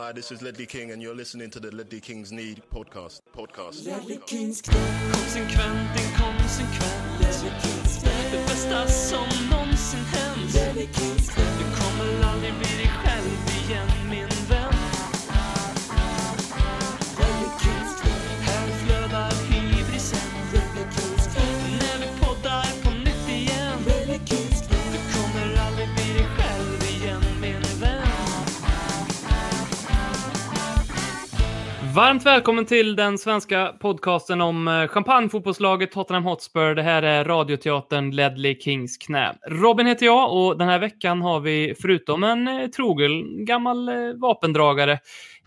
Hi, this is Ledley King, and you're listening to the Ledley Kings Need podcast. Podcast. Konsekvent, inkonsekvent Det bästa som någonsin hänt. Du kommer aldrig bli dig själv igen min Varmt välkommen till den svenska podcasten om eh, champagnefotbollslaget Tottenham Hotspur. Det här är radioteatern Ledley Kings knä. Robin heter jag och den här veckan har vi förutom en eh, trogen gammal eh, vapendragare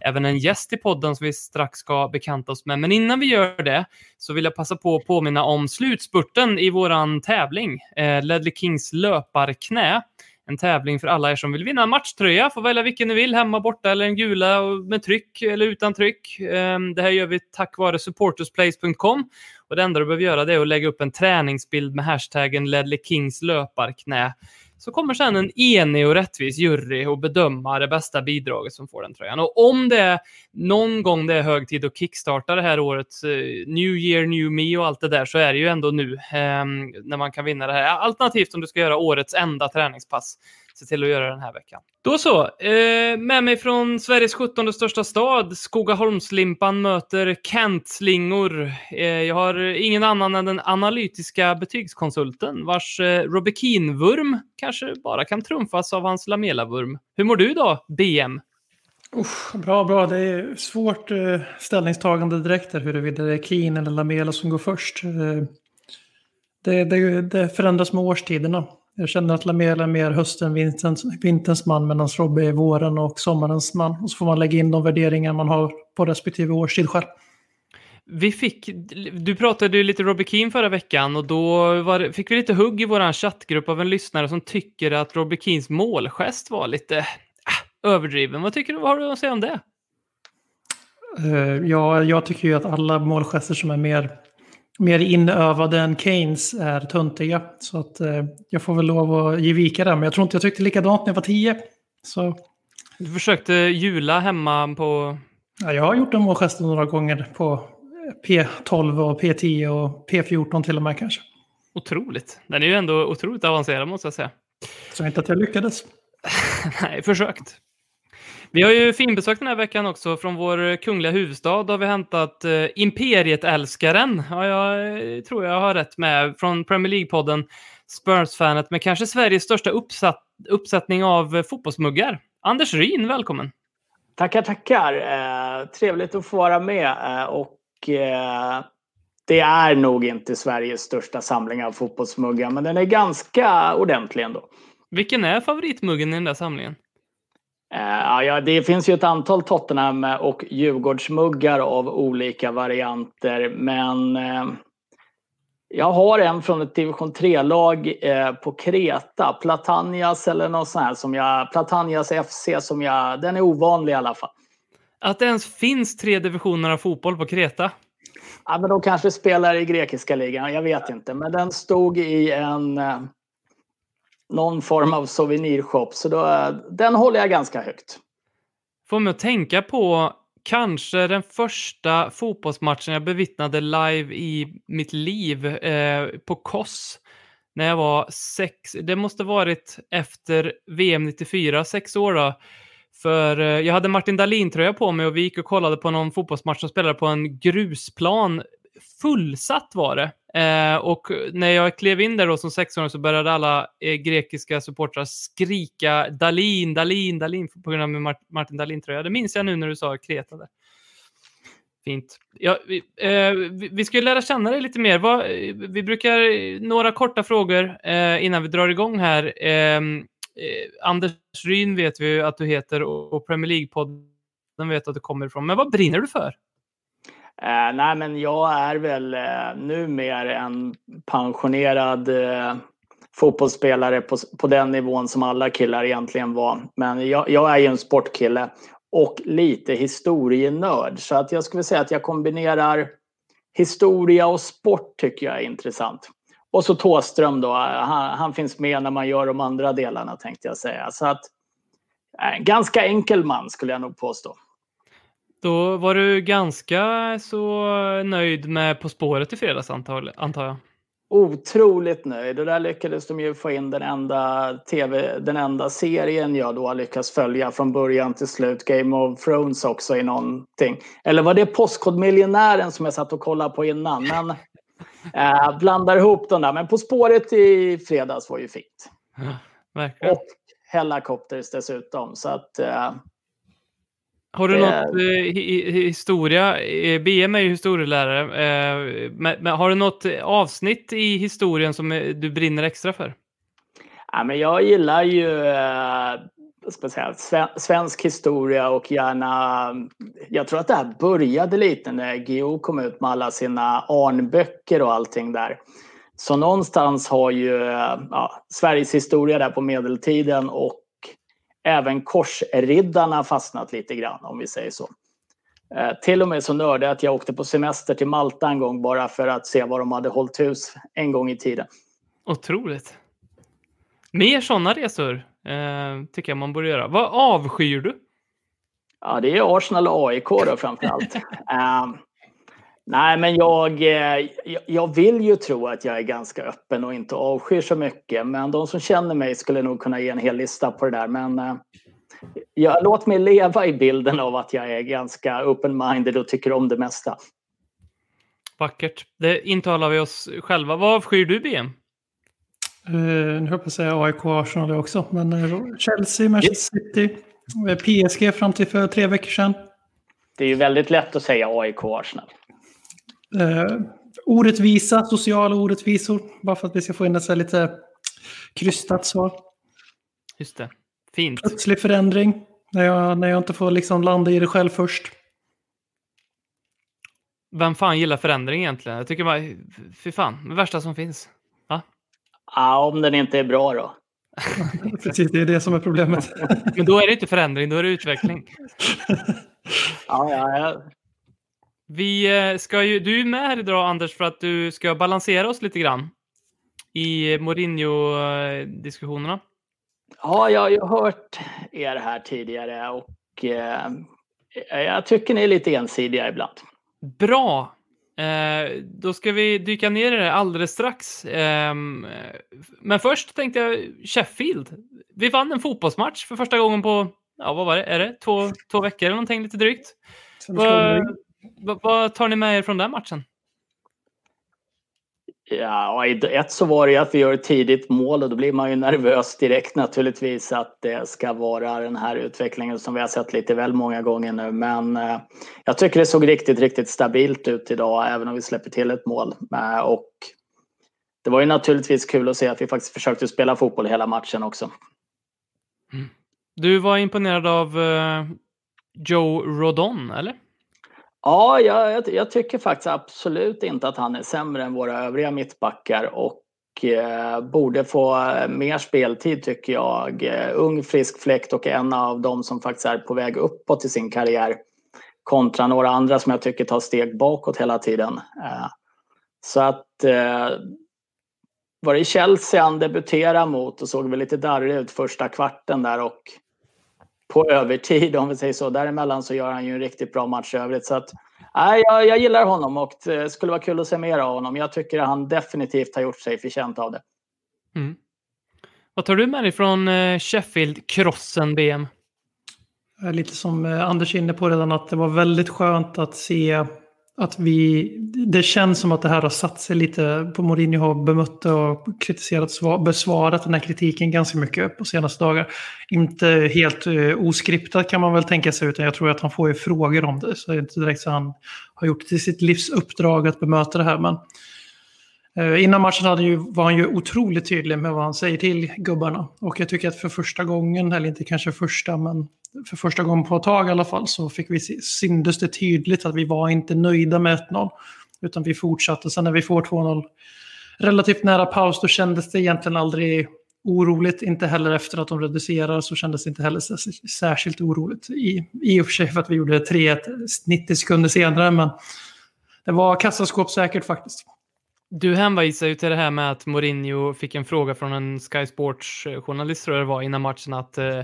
även en gäst i podden som vi strax ska bekanta oss med. Men innan vi gör det så vill jag passa på att påminna om slutspurten i våran tävling. Eh, Ledley Kings löparknä. En tävling för alla er som vill vinna en matchtröja. Får välja vilken ni vill, hemma, borta eller en gula med tryck eller utan tryck. Ehm, det här gör vi tack vare supportersplace.com. Och det enda du behöver göra det är att lägga upp en träningsbild med hashtaggen Ledley Kings löparknä. Så kommer sen en enig och rättvis jury och bedöma det bästa bidraget som får den tröjan. Och om det är någon gång det är hög tid att kickstarta det här året, eh, New Year, New Me och allt det där så är det ju ändå nu eh, när man kan vinna det här. Alternativt om du ska göra årets enda träningspass. Se till att göra den här veckan. Då så, eh, med mig från Sveriges 17 största stad, Skogaholmslimpan möter Kent-slingor. Eh, jag har ingen annan än den analytiska betygskonsulten vars eh, Robekin-vurm kanske bara kan trumfas av hans Lamela-vurm. Hur mår du då, BM? Usch, bra, bra. Det är svårt eh, ställningstagande direkt där huruvida det är Keen eller Lamela som går först. Eh, det, det, det förändras med årstiderna. Jag känner att Lamela är mer hösten, vinterns, vinterns man medan Robbe är våren och sommarens man. Och så får man lägga in de värderingar man har på respektive årstid själv. Vi fick, du pratade ju lite Robbie Keane förra veckan och då var, fick vi lite hugg i vår chattgrupp av en lyssnare som tycker att Robbie Keanes målgest var lite äh, överdriven. Vad tycker du, vad har du att säga om det? Eh, ja, jag tycker ju att alla målgester som är mer, mer inövade än Keynes är töntiga. Så att eh, jag får väl lov att ge vika där. Men jag tror inte jag tyckte likadant när jag var tio. Så Du försökte jula hemma på... ja, jag har gjort en målgest några gånger på P12 och P10 och P14 till och med kanske. Otroligt. Den är ju ändå otroligt avancerad måste jag säga. Så inte att jag lyckades. Nej, försökt. Vi har ju finbesök den här veckan också. Från vår kungliga huvudstad har vi hämtat eh, Imperiet-älskaren. Ja, jag eh, tror jag har rätt med. Från Premier League-podden Spurs-fanet med kanske Sveriges största uppsatt, uppsättning av eh, fotbollsmuggar. Anders Ryn, välkommen. Tackar, tackar. Eh, trevligt att få vara med. Eh, och eh, det är nog inte Sveriges största samling av fotbollsmuggar, men den är ganska ordentlig ändå. Vilken är favoritmuggen i den där samlingen? Eh, ja, det finns ju ett antal Tottenham och Djurgårdsmuggar av olika varianter, men eh, jag har en från ett division 3-lag eh, på Kreta, Platanias eller något sånt här som jag, Platanias FC som jag, den är ovanlig i alla fall. Att det ens finns tre divisioner av fotboll på Kreta. Ja, men de kanske spelar i grekiska ligan, jag vet inte. Men den stod i en någon form av souvenirshop, så då, eh, den håller jag ganska högt. Får mig att tänka på kanske den första fotbollsmatchen jag bevittnade live i mitt liv eh, på KOS. När jag var sex, det måste varit efter VM 94, sex år då. För eh, jag hade Martin Dahlin-tröja på mig och vi gick och kollade på någon fotbollsmatch som spelade på en grusplan. Fullsatt var det. Eh, och när jag klev in där då som sexåring så började alla eh, grekiska supportrar skrika Dalin, Dalin, Dalin på grund av min Mart- Martin Dahlin-tröja. Det minns jag nu när du sa Kreta där. Fint. Ja, vi, eh, vi- vi ska ju lära känna dig lite mer. Vad, vi brukar, eh, några korta frågor eh, innan vi drar igång här. Ehm, eh, Anders Ryn vet vi att du heter och, och Premier League-podden vet att du kommer ifrån. Men vad brinner du för? Eh, nej, men jag är väl eh, numera en pensionerad eh, fotbollsspelare på, på den nivån som alla killar egentligen var. Men jag, jag är ju en sportkille och lite historienörd. Så att jag skulle säga att jag kombinerar historia och sport tycker jag är intressant. Och så Tåström då, eh, han, han finns med när man gör de andra delarna tänkte jag säga. Så att eh, ganska enkel man skulle jag nog påstå. Då var du ganska så nöjd med På spåret i fredags antar jag? Otroligt nöjd och där lyckades de ju få in den enda, TV, den enda serien jag då har lyckats följa från början till slut. Game of Thrones också i någonting. Eller var det Postkodmiljonären som jag satt och kollade på innan? Men eh, blandar ihop dem där. Men På spåret i fredags var ju fint. Ja, verkligen. Och Hellacopters dessutom. Så att eh, har du något eh, historia? Eh, BM är ju historielärare. Eh, men, men, har du något avsnitt i historien som du brinner extra för? Ja, men jag gillar ju eh, säga, svensk historia och gärna... Jag tror att det här började lite när Geo kom ut med alla sina Arnböcker och allting där. Så någonstans har ju ja, Sveriges historia där på medeltiden och även korsriddarna fastnat lite grann om vi säger så. Eh, till och med så nördig att jag åkte på semester till Malta en gång bara för att se var de hade hållit hus en gång i tiden. Otroligt. Mer sådana resor eh, tycker jag man borde göra. Vad avskyr du? Ja, det är Arsenal och AIK då framför allt. Nej, men jag, eh, jag vill ju tro att jag är ganska öppen och inte avskyr så mycket. Men de som känner mig skulle nog kunna ge en hel lista på det där. Men eh, jag, låt mig leva i bilden av att jag är ganska open-minded och tycker om det mesta. Vackert. Det intalar vi oss själva. Vad avskyr du, BM? Uh, nu höll jag säga AIK och Arsenal också. Men uh, Chelsea, Manchester City, PSG fram till för tre veckor sedan. Det är ju väldigt lätt att säga AIK och Arsenal. Eh, orättvisa, sociala orättvisor. Bara för att vi ska få in ett lite krystat svar. Just det. Fint. Plötslig förändring. När jag, när jag inte får liksom landa i det själv först. Vem fan gillar förändring egentligen? Jag tycker bara, fy fan, det värsta som finns. Ja, ja om den inte är bra då. Precis, det är det som är problemet. Men då är det inte förändring, då är det utveckling. ja, ja, ja. Vi eh, ska ju, du är med här idag Anders för att du ska balansera oss lite grann i Mourinho-diskussionerna. Ja, jag har ju hört er här tidigare och eh, jag tycker ni är lite ensidiga ibland. Bra! Eh, då ska vi dyka ner i det alldeles strax. Eh, men först tänkte jag Sheffield. Vi vann en fotbollsmatch för första gången på, ja vad var det, är det två, två veckor eller någonting lite drygt. V vad tar ni med er från den matchen? Ja, i ett så var det att vi gör ett tidigt mål och då blir man ju nervös direkt naturligtvis att det ska vara den här utvecklingen som vi har sett lite väl många gånger nu. Men eh, jag tycker det såg riktigt, riktigt stabilt ut idag även om vi släpper till ett mål. Eh, och det var ju naturligtvis kul att se att vi faktiskt försökte spela fotboll hela matchen också. Mm. Du var imponerad av eh, Joe Rodon, eller? Ja, jag, jag, tycker faktiskt absolut inte att han är sämre än våra övriga mittbackar och eh, borde få eh, mer speltid tycker jag. Eh, ung, frisk fläkt och en av dem som faktiskt är på väg uppåt i sin karriär kontra några andra som jag tycker tar steg bakåt hela tiden. Eh, så att eh, var det Chelsea han debuterade mot och såg väl lite darrig ut första kvarten där och på övertid om vi säger så. Däremellan så gör han ju en riktigt bra match i övrigt. Så att, nej, jag, jag gillar honom och det skulle vara kul att se mer av honom. Jag tycker att han definitivt har gjort sig förtjänt av det. Mm. Vad tar du med dig från eh, Sheffield-krossen, BM? Lite som eh, Anders är inne på redan, att det var väldigt skönt att se att vi, det känns som att det här har satt sig lite på Mourinho har bemött och kritiserat, besvarat den här kritiken ganska mycket på senaste dagar. Inte helt uh, oskriptat kan man väl tänka sig utan jag tror att han får ju frågor om det. Så det är inte direkt så han har gjort det till sitt livs uppdrag att bemöta det här. Men uh, innan matchen hade ju, var han ju otroligt tydlig med vad han säger till gubbarna. Och jag tycker att för första gången, eller inte kanske första men för första gången på ett tag i alla fall så fick vi syndes det tydligt att vi var inte nöjda med 1-0. Utan vi fortsatte. Sen när vi får 2-0 relativt nära paus då kändes det egentligen aldrig oroligt. Inte heller efter att de reducerar så kändes det inte heller särskilt oroligt. I, i och för sig för att vi gjorde 3-1 90 sekunder senare men det var kassaskåpssäkert faktiskt. Du hänvisar ju till det här med att Mourinho fick en fråga från en Sky Sports-journalist, tror jag det var, innan matchen att eh,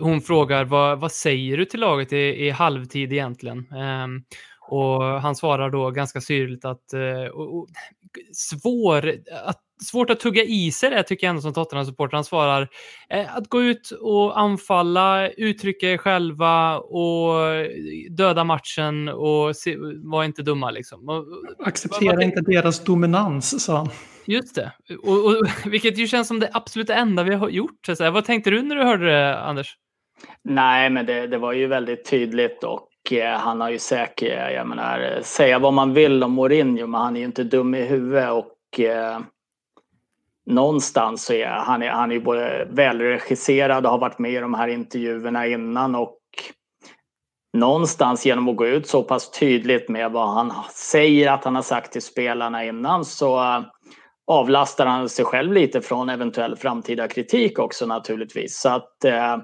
hon frågar vad, vad säger du till laget i, i halvtid egentligen? Um, och han svarar då ganska syrligt att uh, och, och, svår, att svårt att tugga i sig det tycker jag ändå som Tottenham-supporter. Han svarar eh, att gå ut och anfalla, uttrycka er själva och döda matchen och se, var inte dumma liksom. Acceptera vad, inte deras dominans, sa han. Just det, och, och, vilket ju känns som det absolut enda vi har gjort. Så här. Vad tänkte du när du hörde det, Anders? Nej, men det, det var ju väldigt tydligt och eh, Eh, han har ju säkert, eh, jag menar, säga vad man vill om Mourinho, men han är ju inte dum i huvudet och eh, någonstans så är han, är, han är både välregisserad och har varit med i de här intervjuerna innan och någonstans genom att gå ut så pass tydligt med vad han säger att han har sagt till spelarna innan så eh, avlastar han sig själv lite från eventuell framtida kritik också naturligtvis. Så att eh,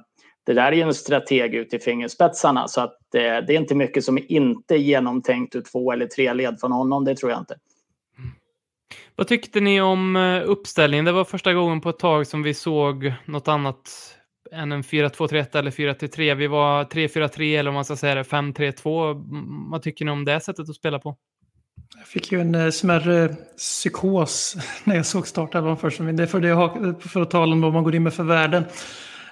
det där är ju en strateg ut i fingerspetsarna så att eh, det är inte mycket som inte är genomtänkt ur två eller tre led från honom, det tror jag inte. Vad tyckte ni om eh, uppställningen? Det var första gången på ett tag som vi såg något annat än en 4-2-3-1 eller 4-3. Vi var 3-4-3 eller om man ska säga det 5-3-2. Vad tycker ni om det sättet att spela på? Jag fick ju en eh, smärre psykos när jag såg startelvan först. Det är för, det för att tala om vad man går in med för värden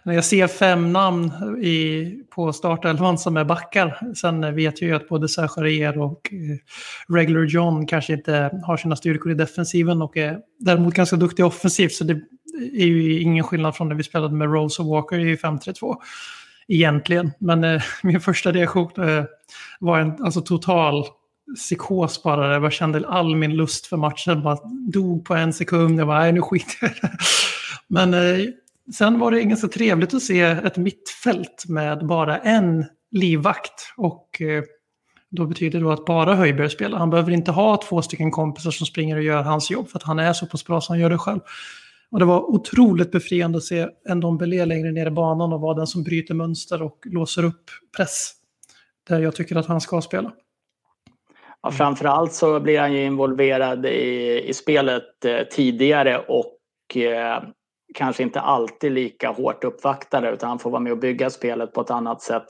när jag ser fem namn i, på startelvan som är backar, sen vet jag ju att både Sajarier och eh, Regular John kanske inte har sina styrkor i defensiven och är däremot ganska duktiga offensivt. Så det är ju ingen skillnad från när vi spelade med Rose och Walker i 5-3-2 egentligen. Men eh, min första reaktion eh, var en alltså, total psykos bara. Jag bara kände all min lust för matchen bara dog på en sekund. Jag bara, nej nu skiter jag Men eh, Sen var det ganska trevligt att se ett mittfält med bara en livvakt. Och eh, då betyder det att bara Höjberg spelar. Han behöver inte ha två stycken kompisar som springer och gör hans jobb för att han är så pass bra så han gör det själv. Och det var otroligt befriande att se en Dombele längre ner i banan och vara den som bryter mönster och låser upp press. Där jag tycker att han ska spela. Ja, framförallt så blir han ju involverad i, i spelet eh, tidigare och eh, kanske inte alltid lika hårt uppvaktade utan han får vara med och bygga spelet på ett annat sätt.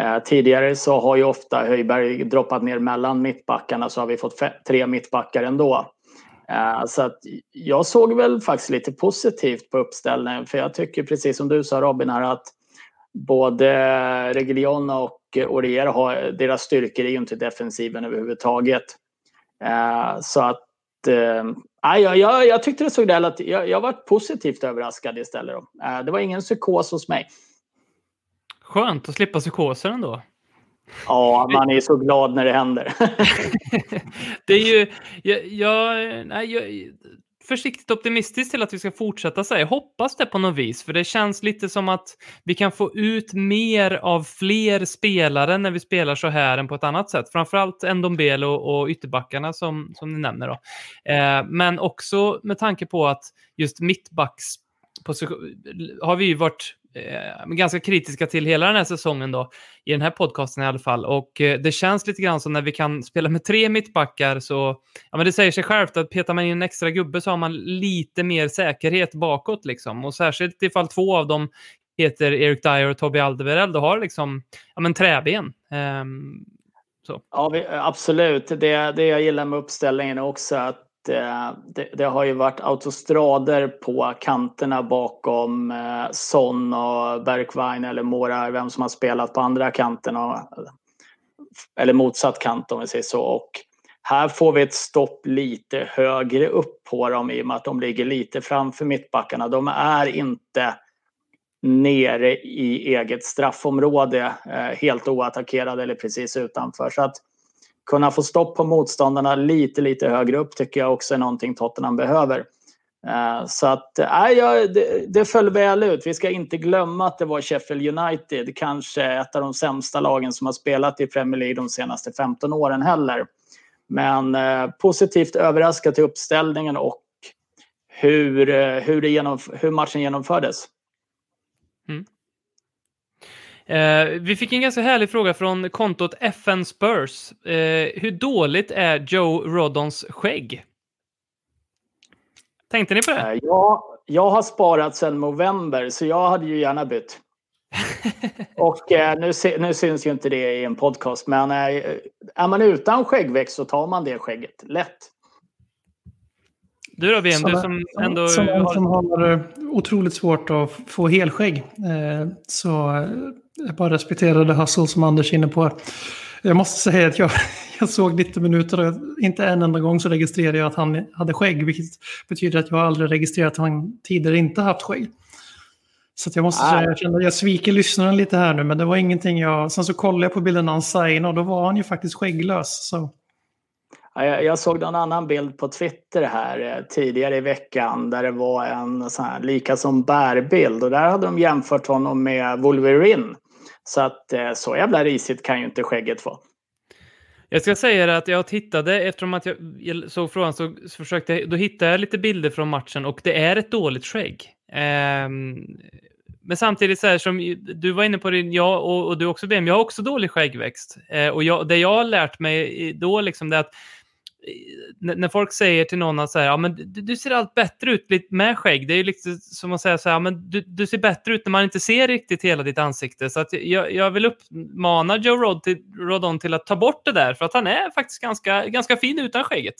Eh, tidigare så har ju ofta Höjberg droppat ner mellan mittbackarna så har vi fått tre mittbackar ändå. Eh, så att jag såg väl faktiskt lite positivt på uppställningen för jag tycker precis som du sa Robin här att både Reglion och Orier har deras styrkor är ju inte defensiven överhuvudtaget. Eh, så att eh, Nej, jag, jag, jag tyckte det såg relativt... Jag, jag var positivt överraskad istället. Då. Eh, det var ingen psykos hos mig. Skönt att slippa psykoser ändå. Ja, man är så glad när det händer. det är ju... Jag, jag, nej, jag, försiktigt optimistisk till att vi ska fortsätta säga. Jag hoppas det på något vis, för det känns lite som att vi kan få ut mer av fler spelare när vi spelar så här än på ett annat sätt. Framförallt Ndombele och, och ytterbackarna som, som ni nämner. Då. Eh, men också med tanke på att just mittbacks har vi ju varit eh, ganska kritiska till hela den här säsongen då, i den här podcasten i alla fall. Och eh, det känns lite grann som när vi kan spela med tre mittbackar så, ja men det säger sig självt att petar man in en extra gubbe så har man lite mer säkerhet bakåt liksom. Och särskilt ifall två av dem heter Erik Dyer och Tobbe Alderweireld, då har liksom, ja men träben. Eh, så. Ja, vi, absolut. Det, det jag gillar med uppställningen är också att Eh, det, det, har ju varit autostrader på kanterna bakom eh, Son och Bergwijn eller Mora, vem som har spelat på andra kanten. Och, eller motsatt kant om vi säger så. Och här får vi ett stopp lite högre upp på dem i och med att de ligger lite framför mittbackarna. De är inte nere i eget straffområde eh, helt oattackerade eller precis utanför. Så att kunna få stopp på motståndarna lite, lite högre upp tycker jag också är någonting Tottenham behöver. Eh, så att, äh, ja, det, det föll väl ut. Vi ska inte glömma att det var Sheffield United, kanske ett av de sämsta lagen som har spelat i Premier League de senaste 15 åren heller. Men eh, positivt överraskad till uppställningen och hur, eh, hur, det genomf- hur matchen genomfördes. Mm. Eh, vi fick en ganska härlig fråga från kontot FN Spurs. Eh, hur dåligt är Joe Roddons skägg? Tänkte ni på det? Eh, Ja, jag har sparat sedan november så jag hade ju gärna bytt. Och eh, nu, nu syns ju inte det i en podcast men eh, är man utan skäggväxt så tar man det skägget lätt. Du då BM, du Som- som ändå Som har... som har otroligt svårt att få helskägg. Eh, Så jag bara respekterar det hustle som Anders är inne på. Jag måste säga att jag, jag såg 90 minuter och inte en enda gång så registrerade jag att han hade skägg. Vilket betyder att jag aldrig registrerat att han tidigare inte haft skägg. Så att jag måste Ah. säga, jag kände jag sviker lyssnaren lite här nu. Men det var ingenting jag... Sen så kollade jag på bilden när han signade och då var han ju faktiskt skägglös. Så Jag, såg en annan bild på Twitter här eh, tidigare i veckan där det var en sån här lika som bärbild och där hade de jämfört honom med Wolverine. Så att eh, så jävla risigt kan ju inte skägget vara. Jag ska säga det att jag tittade, eftersom att jag, såg frågan så, försökte jag, då hittade jag lite bilder från matchen och det är ett dåligt skägg. Um, men samtidigt så här som du var inne på det, jag och, och du också BM, jag har också dålig skäggväxt. Eh, och jag, det jag har lärt mig då liksom det är att när folk säger till någon att så här, ja, men du, du ser allt bättre ut lite med skägg. Det är ju liksom som att säga så här, ja, men du, du ser bättre ut när man inte ser riktigt hela ditt ansikte. Så att jag, jag vill uppmana Joe Rod till, Rodon till att ta bort det där, för att han är faktiskt ganska, ganska fin utan skägget.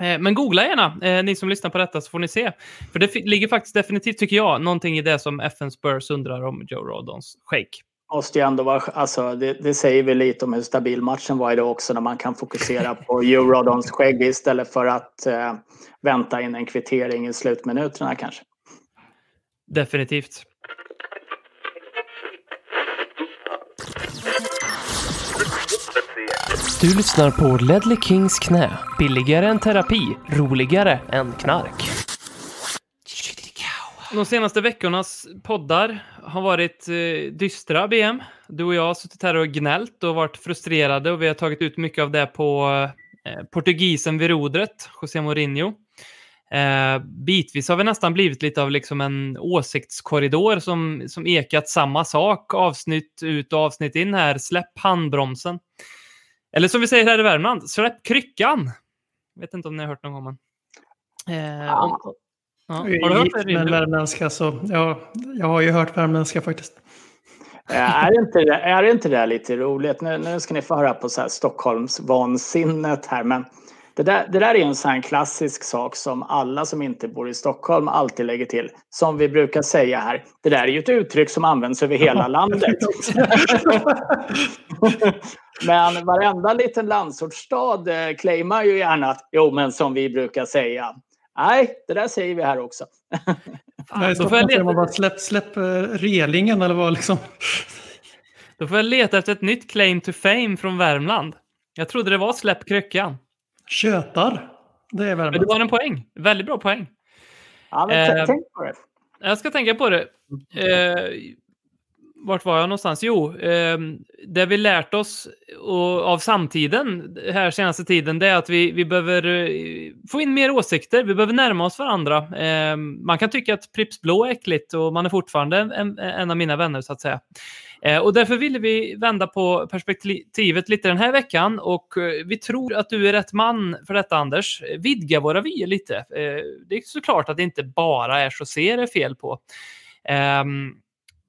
Eh, Men googla gärna, eh, ni som lyssnar på detta, så får ni se. För det ligger faktiskt definitivt, tycker jag, någonting i det som FN Spurs undrar om Joe Rodons skägg. Måste ju ändå vara, alltså, det, det säger väl lite om hur stabil matchen var idag också när man kan fokusera på Eurodons skägg istället för att eh, vänta in en kvittering i slutminuterna kanske. Definitivt. Du lyssnar på Ledley Kings knä. Billigare än terapi, roligare än knark. De senaste veckornas poddar har varit eh, dystra, BM. Du och jag har suttit här och gnällt och varit frustrerade och vi har tagit ut mycket av det på eh, portugisen vid rodret, José Mourinho. Eh, bitvis har vi nästan blivit lite av liksom en åsiktskorridor som, som ekat samma sak avsnitt ut och avsnitt in här. Släpp handbromsen. Eller som vi säger här i Värmland, släpp kryckan. Jag vet inte om ni har hört någon gång, men... Eh, om, ja. Har jag du hört det? Rindu? värmländska så ja, jag har ju hört värmländska faktiskt. Eh, är, inte det, är inte det lite roligt? Nu, nu ska ni få höra på så här Stockholms vansinnet här. Men det där, det där är en sån här klassisk sak som alla som inte bor i Stockholm alltid lägger till. Som vi brukar säga här. Det där är ju ett uttryck som används över hela landet. men varenda liten landsortsstad eh, claimar ju gärna att jo, men som vi brukar säga. Nej, det där säger vi här också. Nej, Då får jag säger man leta, bara släpp, släpp eh, relingen eller vad liksom. då får jag leta efter ett nytt claim to fame från Värmland. Jag trodde det var släpp kryckan. Tjötar. Det är Men Värmland. det var en poäng. Väldigt bra poäng. Ja, men Eh, tänk på det. Jag ska tänka på det. Eh, vart var jag någonstans? Jo, eh, det vi lärt oss och, av samtiden här senaste tiden, det är att vi, vi behöver eh, få in mer åsikter. Vi behöver närma oss varandra. Eh, man kan tycka att Pripps Blå är äckligt och man är fortfarande en, en av mina vänner så att säga. Eh, och därför ville vi vända på perspektivet lite den här veckan och eh, vi tror att du är rätt man för detta Anders. Vidga våra vyer lite. Eh, det är såklart att det inte bara är José det är fel på. Ehm,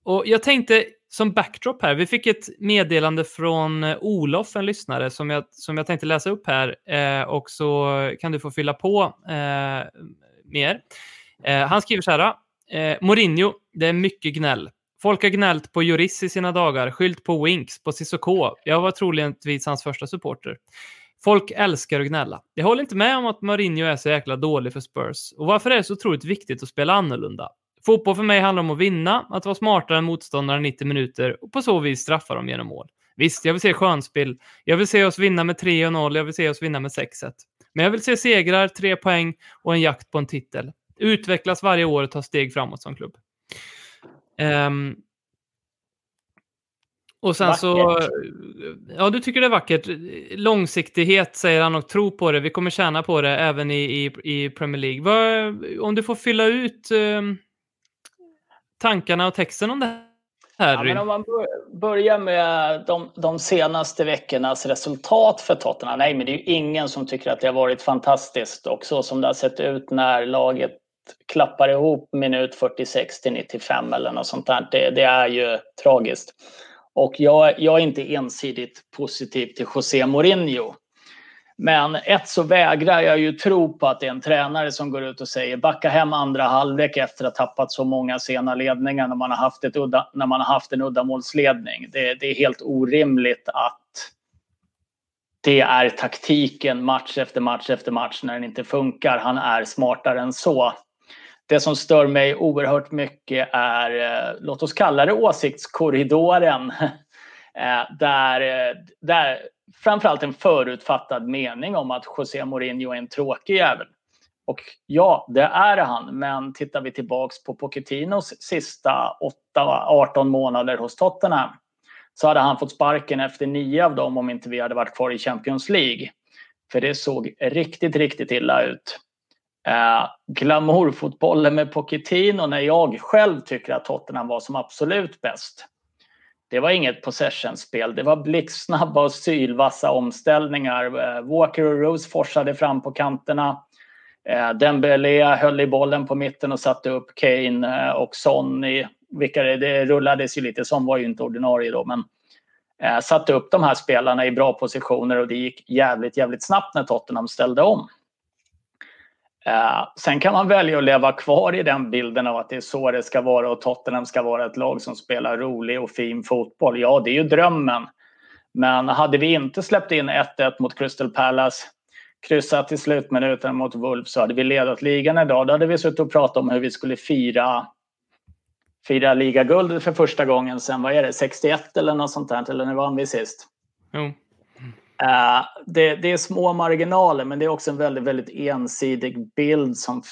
och jag tänkte som backdrop här, vi fick ett meddelande från eh, Olof, en lyssnare, som jag, som jag tänkte läsa upp här eh, och så kan du få fylla på eh, mer. Eh, han skriver så här. Ah, eh, Mourinho, det är mycket gnäll. Folk har gnällt på Juris i sina dagar, skyllt på Winks, på Cissoko. Jag var troligtvis hans första supporter. Folk älskar att gnälla. Jag håller inte med om att Mourinho är så jäkla dålig för Spurs. Och varför är det så otroligt viktigt att spela annorlunda? Fotboll för mig handlar om att vinna, att vara smartare än motståndaren 90 minuter och på så vis straffa dem genom mål. Visst, jag vill se skönspel. Jag vill se oss vinna med 3-0, jag vill se oss vinna med 6-1. Men jag vill se segrar, tre poäng och en jakt på en titel. Utvecklas varje år och ta steg framåt som klubb. Ehm, och sen så... Ja, du tycker det är vackert. Långsiktighet säger han och tro på det. Vi kommer tjäna på det även i, i, i Premier League. Vad, om du får fylla ut eh, tankarna och texten om det Harry? Ja, men om man börjar med de, de, senaste veckornas resultat för Tottenham. Nej, men det är ju ingen som tycker att det har varit fantastiskt. Och så som det har sett ut när laget klappar ihop minut 46 till 95 eller något sånt där. Det, det är ju tragiskt. Och jag, jag är inte ensidigt positiv till José Mourinho. Men ett så vägrar jag ju tro på att det är en tränare som går ut och säger backa hem andra halvlek efter att ha tappat så många sena ledningar när man har haft, ett udda, när man har haft en uddamålsledning. Det, det är helt orimligt att det är taktiken match efter match efter match när den inte funkar. Han är smartare än så. Det som stör mig oerhört mycket är, eh, låt oss kalla det åsiktskorridoren. Eh, där, eh, där framförallt en förutfattad mening om att José Mourinho är en tråkig jävel. Och ja, det är han. Men tittar vi tillbaks på Pochettinos sista 8-18 månader hos Tottenham så hade han fått sparken efter nio av dem om inte vi hade varit kvar i Champions League. För det såg riktigt, riktigt illa ut. Eh, glamourfotbollen med Pochettino när jag själv tycker att Tottenham var som absolut bäst. Det var inget possessionspel. Det var blixtsnabba och sylvassa omställningar. Eh, Walker och Rose forsade fram på kanterna. Eh, Dembélé höll i bollen på mitten och satte upp Kane eh, och Sonny. vilka det, det rullades ju lite. Son var ju inte ordinarie då, men satte upp de här spelarna i bra positioner och det gick jävligt, jävligt snabbt när Tottenham ställde om. Eh, sen kan man välja att leva kvar i den bilden av att det är så det ska vara och Tottenham ska vara ett lag som spelar rolig och fin fotboll. Ja, det är ju drömmen. Men hade vi inte släppt in 1-1 mot Crystal Palace, kryssat i slutminuten mot Wolves så hade vi ledat ligan idag. Då hade vi suttit och pratat om hur vi skulle fira, fira ligaguld för första gången sen, vad är det, 61 eller något sånt där, eller när vann vi sist? Jo. Eh, det, det, är små marginaler men det är också en väldigt, väldigt ensidig bild som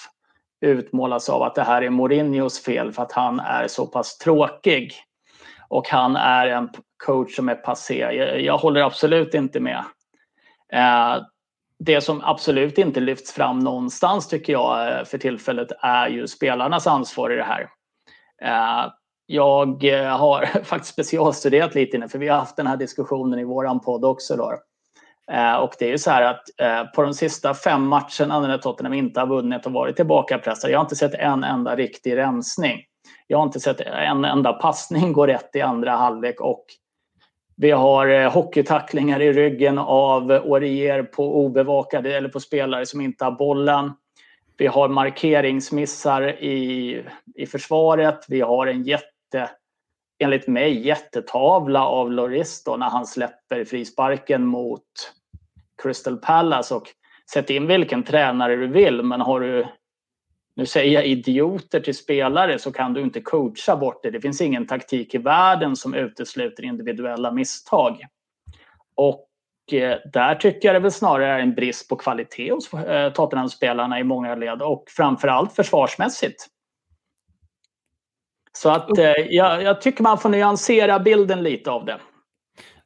utmålas av att det här är Mourinhos fel för att han är så pass tråkig. Och han är en coach som är passé. Jag, jag håller absolut inte med. Eh, det som absolut inte lyfts fram någonstans tycker jag eh, för tillfället är ju spelarnas ansvar i det här. Jag har faktiskt specialstuderat lite nu, för vi har haft den här diskussionen i våran podd också. Då. Eh, och det är ju så här att eh, på de sista fem matcherna när Tottenham inte har vunnit och varit tillbakapressade, jag har inte sett en enda riktig rensning. Jag har inte sett en enda passning gå rätt i andra halvlek och vi har eh, hockeytacklingar i ryggen av Orier på obevakade eller på spelare som inte har bollen. Vi har markeringsmissar i, i försvaret. Vi har en jätte, enligt mig, jättetavla av Loris när han släpper frisparken mot Crystal Palace och sätt in vilken tränare du vill men har du, nu säger jag idioter till spelare så kan du inte coacha bort det. Det finns ingen taktik i världen som utesluter individuella misstag. Och eh, där tycker jag det väl snarare är en brist på kvalitet hos eh, Tottenham-spelarna i många led och framförallt försvarsmässigt. Så att eh, jag, jag tycker man får nyansera bilden lite av det.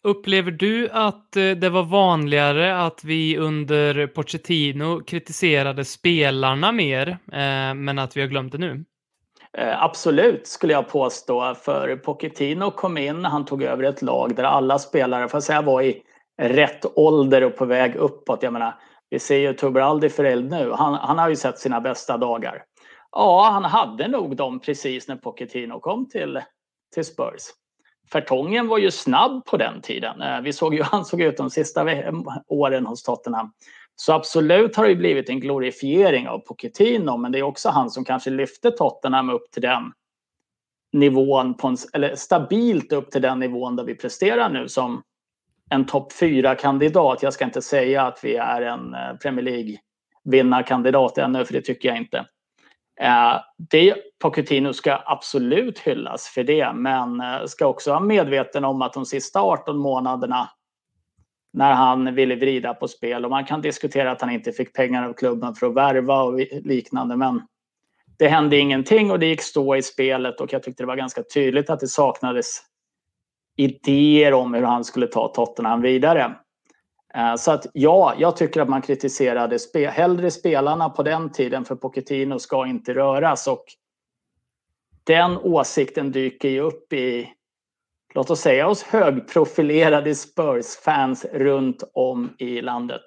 Upplever du att eh, det var vanligare att vi under Pochettino kritiserade spelarna mer, eh, men att vi har glömt det nu? Eh, absolut, skulle jag påstå. För Pochettino kom in, han tog över ett lag där alla spelare, får säga, var i rätt ålder och på väg uppåt. Jag menar, vi ser ju Tuberaldi förälder nu. Han, han har ju sett sina bästa dagar. Ja, han hade nog dem precis när Pochettino kom till, till Spurs. Fertongen var ju snabb på den tiden. Eh, vi såg ju hur han såg ut de sista åren hos Tottenham. Så absolut har det blivit en glorifiering av Pochettino, men det är också han som kanske lyfte Tottenham upp till den nivån, på en, eller stabilt upp till den nivån där vi presterar nu som en topp 4-kandidat. Jag ska inte säga att vi är en eh, Premier League-vinnarkandidat ännu, för det tycker jag inte. Eh, det, Pochettino ska absolut hyllas för det, men eh, ska också vara medveten om att de sista 18 månaderna när han ville vrida på spel och man kan diskutera att han inte fick pengar av klubben för att värva och liknande, men det hände ingenting och det gick stå i spelet och jag tyckte det var ganska tydligt att det saknades idéer om hur han skulle ta Tottenham vidare. Eh, så att ja, jag tycker att man kritiserade spe hellre spelarna på den tiden för Pochettino ska inte röras och den åsikten dyker ju upp i låt oss säga oss högprofilerade Spurs-fans runt om i landet.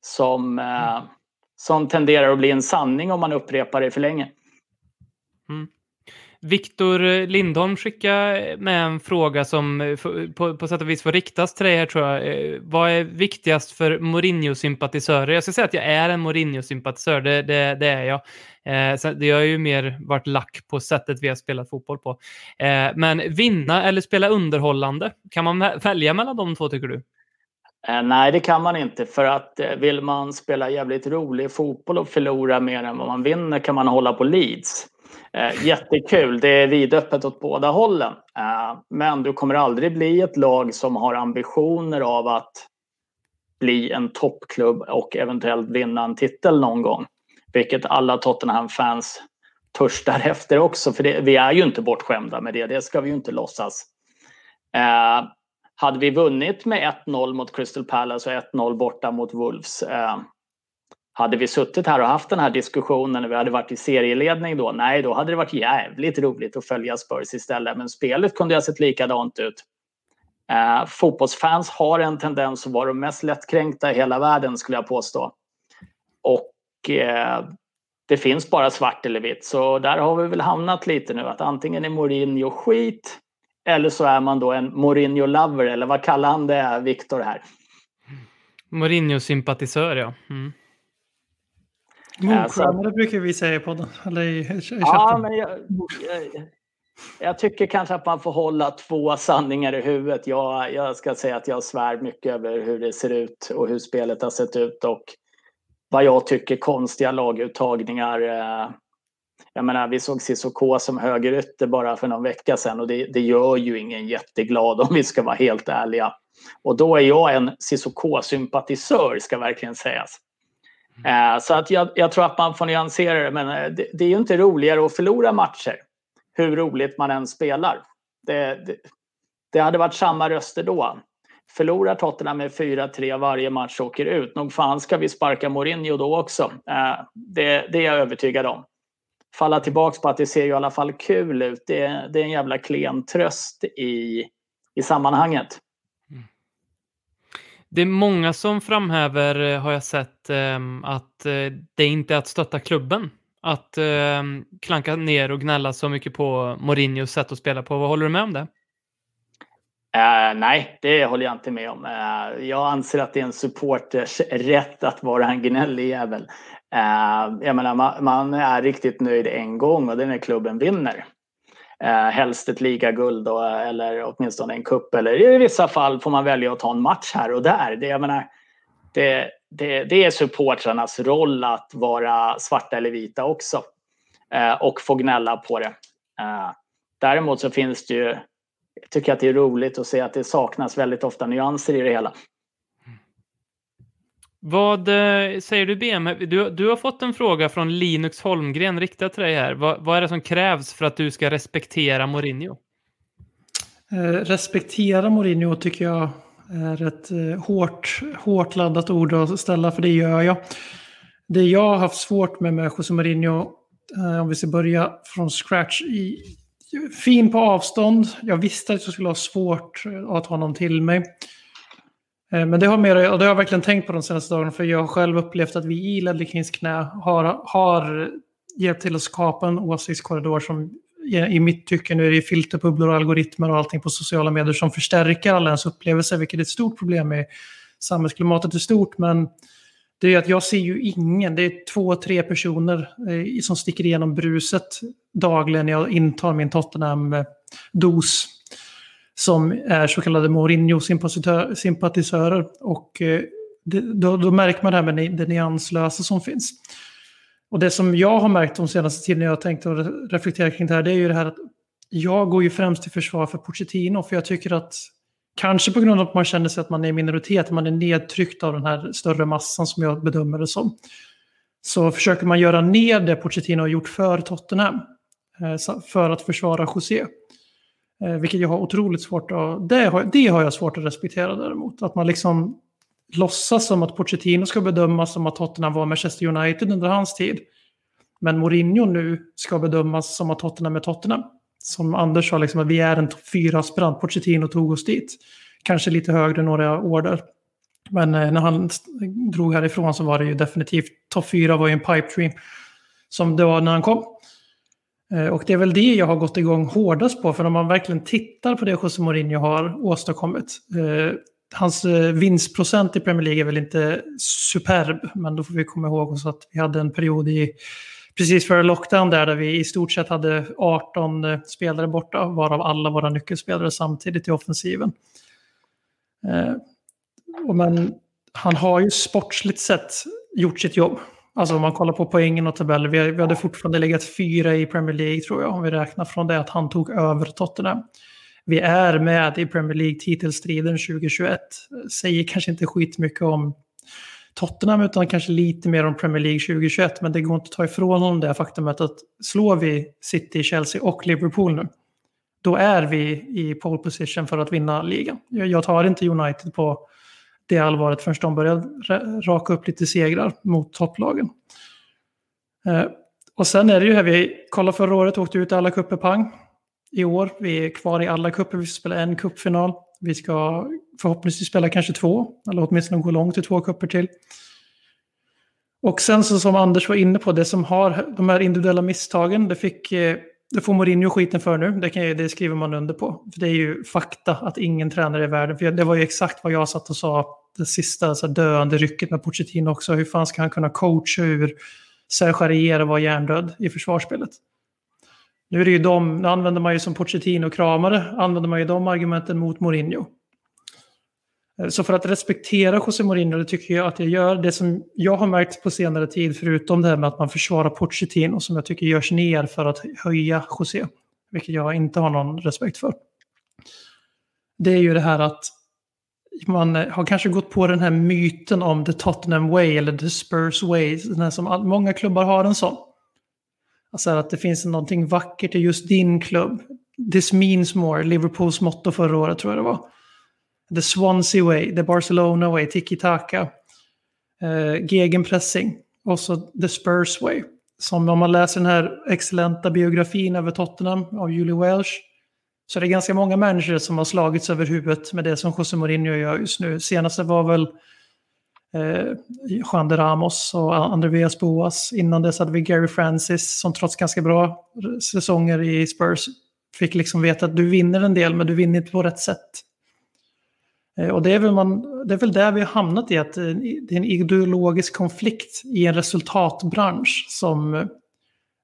Som, eh, som tenderar att bli en sanning om man upprepar det för länge. Mm. Viktor Lindholm skickade med en fråga som eh, på, på sätt och vis får riktas till dig här tror jag. Eh, vad är viktigast för Mourinho-sympatisörer? Jag ska säga att jag är en Mourinho-sympatisör, det, det, det, är jag. Eh, så det har ju mer varit lack på sättet vi har spelat fotboll på. Eh, men vinna eller spela underhållande, kan man välja mellan de två tycker du? Eh, nej, det kan man inte för att vill man spela jävligt rolig fotboll och förlora mer än vad man vinner kan man hålla på Leeds. Eh, jättekul, det är vidöppet åt båda hållen. Eh, men du kommer aldrig bli ett lag som har ambitioner av att bli en toppklubb och eventuellt vinna en titel någon gång. Vilket alla Tottenham-fans törstar efter också, för det, vi är ju inte bortskämda med det, det ska vi ju inte låtsas. Eh, hade vi vunnit med 1-0 mot Crystal Palace och 1-0 borta mot Wolves eh, hade vi suttit här och haft den här diskussionen när vi hade varit i serieledning då? Nej, då hade det varit jävligt roligt att följa Spurs istället. Men spelet kunde ha sett likadant ut. Eh, fotbollsfans har en tendens att vara de mest lättkränkta i hela världen skulle jag påstå. Och eh, det finns bara svart eller vitt. Så där har vi väl hamnat lite nu. Att antingen är Mourinho skit eller så är man då en Mourinho-lover. Eller vad kallar han det, Viktor här? Mourinho-sympatisör, ja. Mm. Mordstjärnor brukar vi säga på den. Eller i, i ja, men jag, jag, jag, tycker kanske att man får hålla två sanningar i huvudet. Jag, jag ska säga att jag svär mycket över hur det ser ut och hur spelet har sett ut och vad jag tycker konstiga laguttagningar. Eh, jag menar, vi såg Cissoko som högerytter bara för någon vecka sedan och det, det, gör ju ingen jätteglad om vi ska vara helt ärliga. Och då är jag en Cissoko-sympatisör ska verkligen sägas. Eh, så att jag, jag, tror att man får nyansera det, men eh, det, det, är ju inte roligare att förlora matcher. Hur roligt man än spelar. Det, det, det hade varit samma röster då. Förlorar Tottenham med 4-3 varje match och åker ut, nog fan ska vi sparka Mourinho då också. Eh, det, det är jag övertygad om. Falla tillbaka på att det ser ju i alla fall kul ut, det, det är en jävla klen tröst i, i sammanhanget. Det är många som framhäver, eh, har jag sett, ehm, att eh, det inte är att stötta klubben. Att ehm, klanka ner och gnälla så mycket på Mourinhos sätt att spela på. Vad håller du med om det? Uh, nej, det håller jag inte med om. Uh, jag anser att det är en supporters rätt att vara en gnällig jävel. Uh, jag menar, man, man, är riktigt nöjd en gång och det är när klubben vinner eh, helst ett ligaguld då, eller åtminstone en kupp eller i vissa fall får man välja att ta en match här och där. Det, jag menar, det, det, det är supportrarnas roll att vara svarta eller vita också eh, och få gnälla på det. Eh, däremot så finns det ju, jag tycker att det är roligt att se att det saknas väldigt ofta nyanser i det hela. Vad eh, säger du BM? Du, du har fått en fråga från Linux Holmgren riktad till dig här. Vad, vad är det som krävs för att du ska respektera Mourinho? Eh, respektera Mourinho tycker jag är ett eh, hårt, hårt laddat ord att ställa, för det gör jag. Det jag har haft svårt med med José Mourinho, eh, om vi ska börja från scratch, i, fin på avstånd. Jag visste att jag skulle ha svårt eh, att ha honom till mig. Eh, men det har, mer, och det har jag verkligen tänkt på de senaste dagarna för jag har själv upplevt att vi i Ledley Kings knä har, har hjälpt till att skapa en åsiktskorridor som i mitt tycke nu är det filterbubblor och algoritmer och allting på sociala medier som förstärker alla ens upplevelser, vilket är ett stort problem i samhällsklimatet i stort. Men det är att jag ser ju ingen, det är två, tre personer eh, som sticker igenom bruset dagligen när jag intar min Tottenham-dos som är så kallade Mourinho-sympatisörer. Och eh, det, då, då, märker man det här med det nyanslösa som finns. Och det som jag har märkt de senaste tiden när jag har tänkt och reflekterat kring det här, det är ju det här att jag går ju främst till försvar för Pochettino, för jag tycker att Kanske på grund av att man känner sig att man är i minoritet, man är nedtryckt av den här större massan som jag bedömer det som. Så försöker man göra ner det Pochettino har gjort för Tottenham. Eh, för att försvara José. Eh, vilket jag har otroligt svårt att... Det har, det har jag svårt att respektera däremot. Att man liksom låtsas som att Pochettino ska bedömas som att Tottenham var Manchester United under hans tid. Men Mourinho nu ska bedömas som att Tottenham är Tottenham. som Anders sa, liksom, att vi är en fyra aspirant. Pochettino tog oss dit. Kanske lite högre några år där. Men eh, när han drog härifrån så var det ju definitivt topp fyra var ju en pipe dream. Som det var när han kom. Eh, och det är väl det jag har gått igång hårdast på. För om man verkligen tittar på det José Mourinho har åstadkommit. Eh, hans eh, vinstprocent i Premier League är väl inte superb. Men då får vi komma ihåg också att vi hade en period i precis före lockdown där, där vi i stort sett hade 18 eh, spelare borta, varav alla våra nyckelspelare samtidigt i offensiven. Eh, men han har ju sportsligt sett gjort sitt jobb. Alltså om man kollar på poängen och tabeller, vi, vi hade fortfarande legat fyra i Premier League tror jag, om vi räknar från det att han tog över Tottenham. Vi är med i Premier League-titelstriden 2021. Säger kanske inte skitmycket om Tottenham utan kanske lite mer om Premier League 2021. Men det går inte att ta ifrån honom det faktumet att slår vi City, Chelsea och Liverpool nu. Då är vi i pole position för att vinna ligan. Jag tar inte United på det allvaret förrän de började raka upp lite segrar mot topplagen. Eh, och sen är det ju här vi kollar förra året, åkte ut alla kupper pang. I år, vi är kvar i alla kupper, vi spelar en kuppfinal. Vi ska förhoppningsvis spela kanske två, eller åtminstone gå långt i två kupper till. Och sen så som Anders var inne på, det som har de här individuella misstagen, det, fick, eh, det får Mourinho skiten för nu. Det, kan, det skriver man under på. För det är ju fakta att ingen tränare i världen, för det var ju exakt vad jag satt och sa, det sista så döende rycket med Pochettino också. Hur fan ska han kunna coacha ur Serge och var hjärndöd i försvarsspelet? Nu är det ju de, nu använder man ju som Pochettino-kramare, använder man ju de argumenten mot Mourinho. Eh, så för att respektera José Mourinho, det tycker jag att jag gör. Det som jag har märkt på senare tid, förutom det här med att man försvarar Pochettino, som jag tycker görs ner för att höja José, vilket jag inte har någon respekt för. Det är ju det här att man eh, har kanske gått på den här myten om the Tottenham way eller the Spurs way. Den här som många klubbar har en sån. Alltså att det finns någonting vackert i just din klubb. This means more, Liverpools motto förra året tror jag det var. The Swansea way, the Barcelona way, tiki-taka, eh, gegenpressing och så the Spurs way. Som om man läser den här excellenta biografin över Tottenham av Julie Welsh så det är ganska många människor som har slagits över huvudet med det som José Mourinho gör just nu. Senaste var väl eh, Juan de Ramos och Andreas Boas. Innan dess hade vi Gary Francis som trots ganska bra säsonger i Spurs fick liksom veta att du vinner en del men du vinner inte på rätt sätt. Eh, och det är, väl man, det är väl där vi har hamnat i att eh, det är en ideologisk konflikt i en resultatbransch som eh,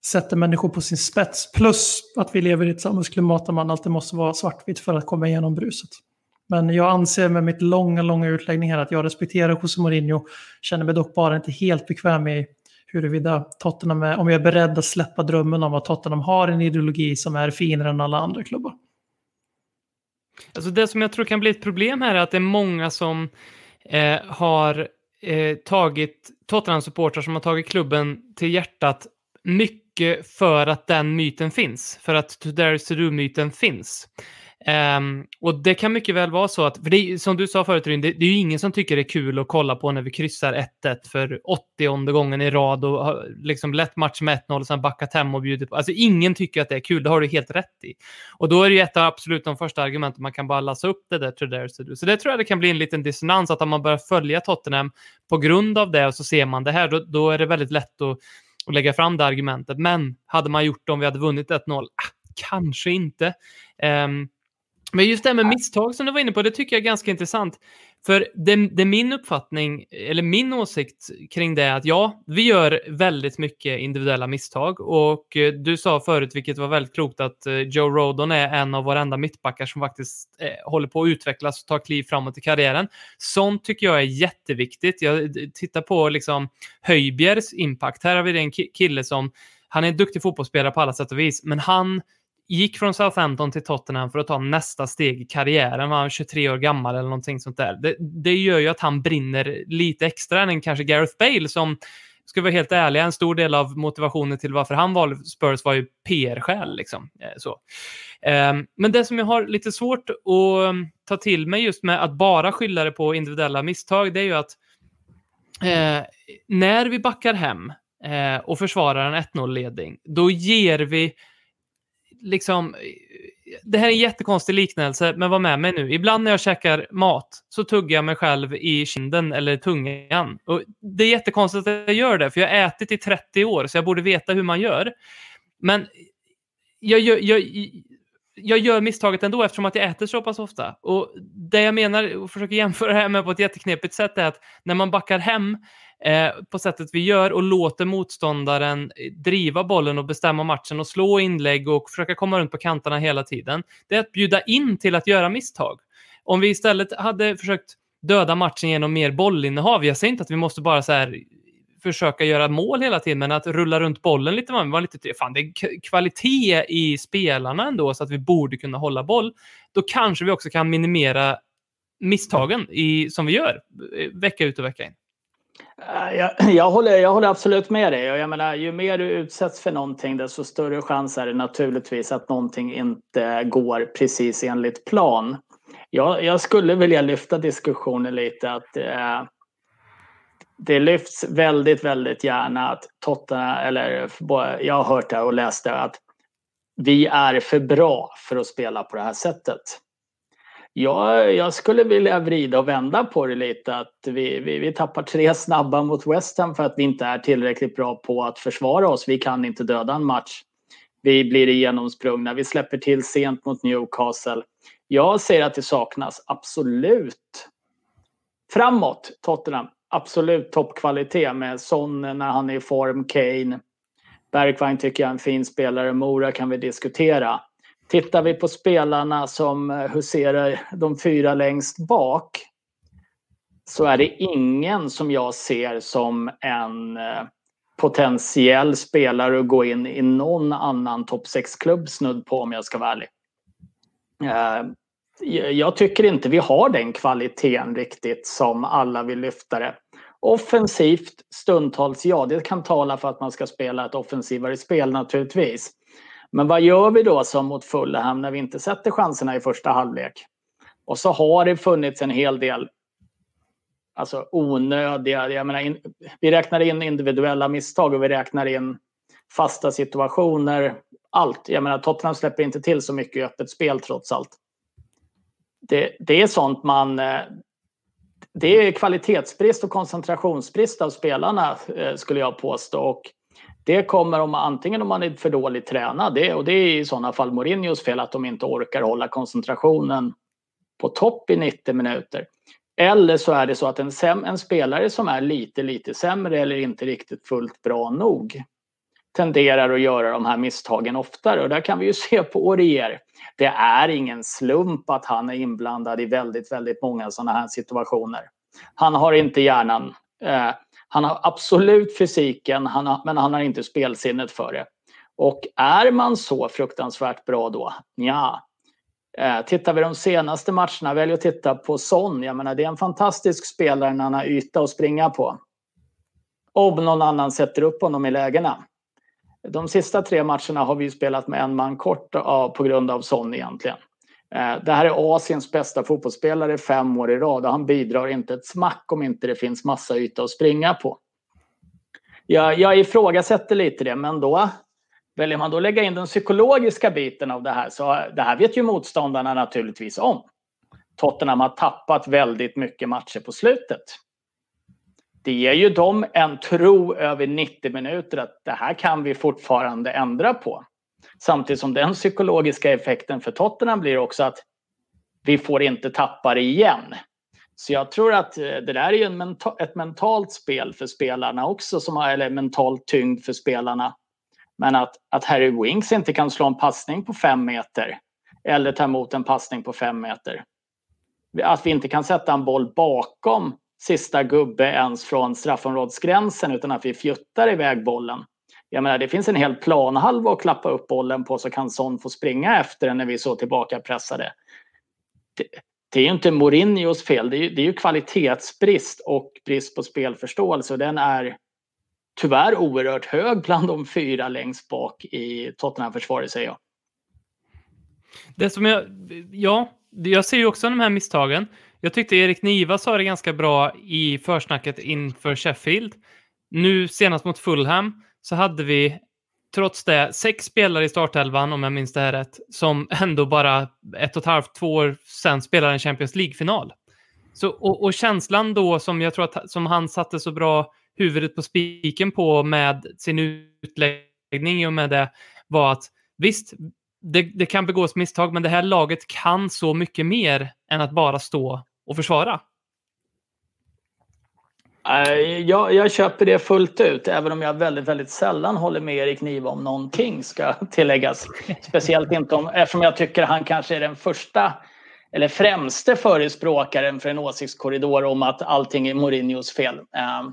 sätter människor på sin spets. Plus att vi lever i ett samhällsklimat där man alltid måste vara svartvitt för att komma igenom bruset. Men jag anser med mitt långa, långa utläggning här att jag respekterar José Mourinho. Känner mig dock bara inte helt bekväm i huruvida Tottenham är, om jag är beredd att släppa drömmen om att Tottenham har en ideologi som är finare än alla andra klubbar. Alltså det som jag tror kan bli ett problem här är att det är många som eh, har eh, tagit Tottenham-supportrar som har tagit klubben till hjärtat mycket för att den myten finns, för att to dare to do-myten finns. Um, och det kan mycket väl vara så att, för det är, som du sa förut, det, det är ju ingen som tycker det är kul att kolla på när vi kryssar 1-1 för 80 gången i rad och har liksom lätt match med 1-0 och sen backat hem och bjudit på. Alltså ingen tycker att det är kul, det har du helt rätt i. Och då är det ju ett av absolut de första argumenten man kan bara lassa upp det där to dare. Så det tror jag det kan bli en liten dissonans, att om man börjar följa Tottenham på grund av det och så ser man det här, då, då är det väldigt lätt att att lägga fram det argumentet. Men hade man gjort det om vi hade vunnit 1-0? Ah, kanske inte. Um, men just det här med misstag som du var inne på, det tycker jag är ganska intressant. För det, det, är min uppfattning, eller min åsikt kring det, är att ja, vi gör väldigt mycket individuella misstag. Och eh, du sa förut, vilket var väldigt klokt, att eh, Joe Rodon är en av våra enda mittbackar som faktiskt eh, håller på att utvecklas och ta kliv framåt i karriären. Sånt tycker jag är jätteviktigt. Jag tittar på liksom Höjbjergs impact. Här har vi en kille som, han är en duktig fotbollsspelare på alla sätt och vis, men han gick från Southampton till Tottenham för att ta nästa steg i karriären. Var han 23 år gammal eller någonting sånt där. Det, det gör ju att han brinner lite extra än kanske Gareth Bale som ska vara helt ärlig, en stor del av motivationen till varför han valde Spurs var ju PR-skäl. Liksom. Eh, så. Ehm, men det som jag har lite svårt att ehm, ta till mig just med att bara skylla det på individuella misstag, det är ju att eh, när vi backar hem eh, och försvarar en 1-0-ledning, då ger vi liksom, det här är en jättekonstig liknelse, men var med mig nu. Ibland när jag käkar mat så tuggar jag mig själv i kinden eller tungan. Och det är jättekonstigt att jag gör det, för jag har ätit i 30 år, så jag borde veta hur man gör. Men jag, jag, jag, jag gör misstaget ändå eftersom att jag äter så pass ofta. Och det jag menar och försöker jämföra det här med på ett jätteknepigt sätt är att när man backar hem eh, på sättet vi gör och låter motståndaren eh, driva bollen och bestämma matchen och slå inlägg och försöka komma runt på kanterna hela tiden. Det är att bjuda in till att göra misstag. Om vi istället hade försökt döda matchen genom mer bollinnehav, jag säger inte att vi måste bara så här försöka göra mål hela tiden, men att rulla runt bollen lite, var lite, fan det är kvalitet i spelarna ändå så att vi borde kunna hålla boll. Då kanske vi också kan minimera misstagen i, som vi gör eh, vecka ut och vecka in. Jag, jag, håller, jag håller absolut med dig. Jag menar, ju mer du utsätts för någonting desto större chans är det naturligtvis att någonting inte går precis enligt plan. Jag, jag skulle vilja lyfta diskussionen lite att eh, det lyfts väldigt, väldigt gärna att Tottenham, eller jag har hört det och läst det, att vi är för bra för att spela på det här sättet. Jag, jag skulle vilja vrida och vända på det lite. Att vi, vi, vi tappar tre snabba mot West Ham för att vi inte är tillräckligt bra på att försvara oss. Vi kan inte döda en match. Vi blir igenomsprungna. Vi släpper till sent mot Newcastle. Jag säger att det saknas absolut framåt Tottenham absolut toppkvalitet med Son när han är i form, Kane. Bergvall tycker jag är en fin spelare, Mora kan vi diskutera. Tittar vi på spelarna som eh, huserar de fyra längst bak så är det ingen som jag ser som en eh, potentiell spelare att gå in i någon annan topp 6-klubb snudd på om jag ska vara ärlig. Eh, jag tycker inte vi har den kvaliteten riktigt som alla vill lyfta det. Offensivt stundtals, ja det kan tala för att man ska spela ett offensivare spel naturligtvis. Men vad gör vi då som mot Fulham när vi inte sätter chanserna i första halvlek? Och så har det funnits en hel del alltså onödiga, jag menar, in, vi räknar in individuella misstag och vi räknar in fasta situationer. Allt. Jag menar Tottenham släpper inte till så mycket i öppet spel trots allt. Det, det är sånt man eh, det är kvalitetsbrist och koncentrationsbrist av spelarna eh, skulle jag påstå. Och det kommer om antingen om man är för dåligt tränad det, och det är i sådana fall Mourinhos fel att de inte orkar hålla koncentrationen på topp i 90 minuter. Eller så är det så att en, en spelare som är lite, lite sämre eller inte riktigt fullt bra nog tenderar att göra de här misstagen oftare. Och där kan vi ju se på Orier. Det är ingen slump att han är inblandad i väldigt, väldigt många sådana här situationer. Han har inte hjärnan. Eh, han har absolut fysiken, han har, men han har inte spelsinnet för det. Och är man så fruktansvärt bra då? Ja. Eh, tittar vi de senaste matcherna, välj att titta på Son. Jag menar, det är en fantastisk spelare när han har yta att springa på. Om någon annan sätter upp honom i lägena. De sista tre matcherna har vi spelat med en man kort på grund av Son egentligen. Eh, det här är Asiens bästa fotbollsspelare fem år i rad och han bidrar inte ett smack om inte det finns massa yta att springa på. Jag, jag ifrågasätter lite det, men då väljer man då lägga in den psykologiska biten av det här så eh, det här vet ju motståndarna naturligtvis om. Tottenham har tappat väldigt mycket matcher på slutet det ger ju dem en tro över 90 minuter att det här kan vi fortfarande ändra på. Samtidigt som den psykologiska effekten för Tottenham blir också att vi får inte tappa det igen. Så jag tror att eh, det där är ju menta ett mentalt spel för spelarna också, som har, eller mental tyngd för spelarna. Men att, att Harry Winks inte kan slå en passning på fem meter eller ta emot en passning på fem meter. Att vi inte kan sätta en boll bakom sista gubbe ens från straffområdesgränsen utan att vi fjuttar iväg bollen. Jag menar, det finns en hel planhalva att klappa upp bollen på så kan Son få springa efter den när vi är så tillbaka pressade. Det, det är ju inte Mourinhos fel, det är, det är ju kvalitetsbrist och brist på spelförståelse och den är tyvärr oerhört hög bland de fyra längst bak i Tottenham-försvaret säger jag. Det som jag, ja, jag ser ju också de här misstagen. Jag tyckte Erik Niva sa det ganska bra i försnacket inför Sheffield. Nu senast mot Fulham så hade vi trots det sex spelare i startelvan, om jag minns det här rätt, som ändå bara ett och ett halvt, två år sedan spelade en Champions League-final. Så, och, och, känslan då som jag tror att som han satte så bra huvudet på spiken på med sin utläggning och med det var att visst, det, det, kan begås misstag, men det här laget kan så mycket mer än att bara stå och försvara. Eh, jag, jag köper det fullt ut, även om jag väldigt, väldigt sällan håller med Erik Niva om någonting, ska tilläggas. Speciellt inte om, eftersom jag tycker han kanske är den första eller främste förespråkaren för en åsiktskorridor om att allting är Mourinhos fel. Eh,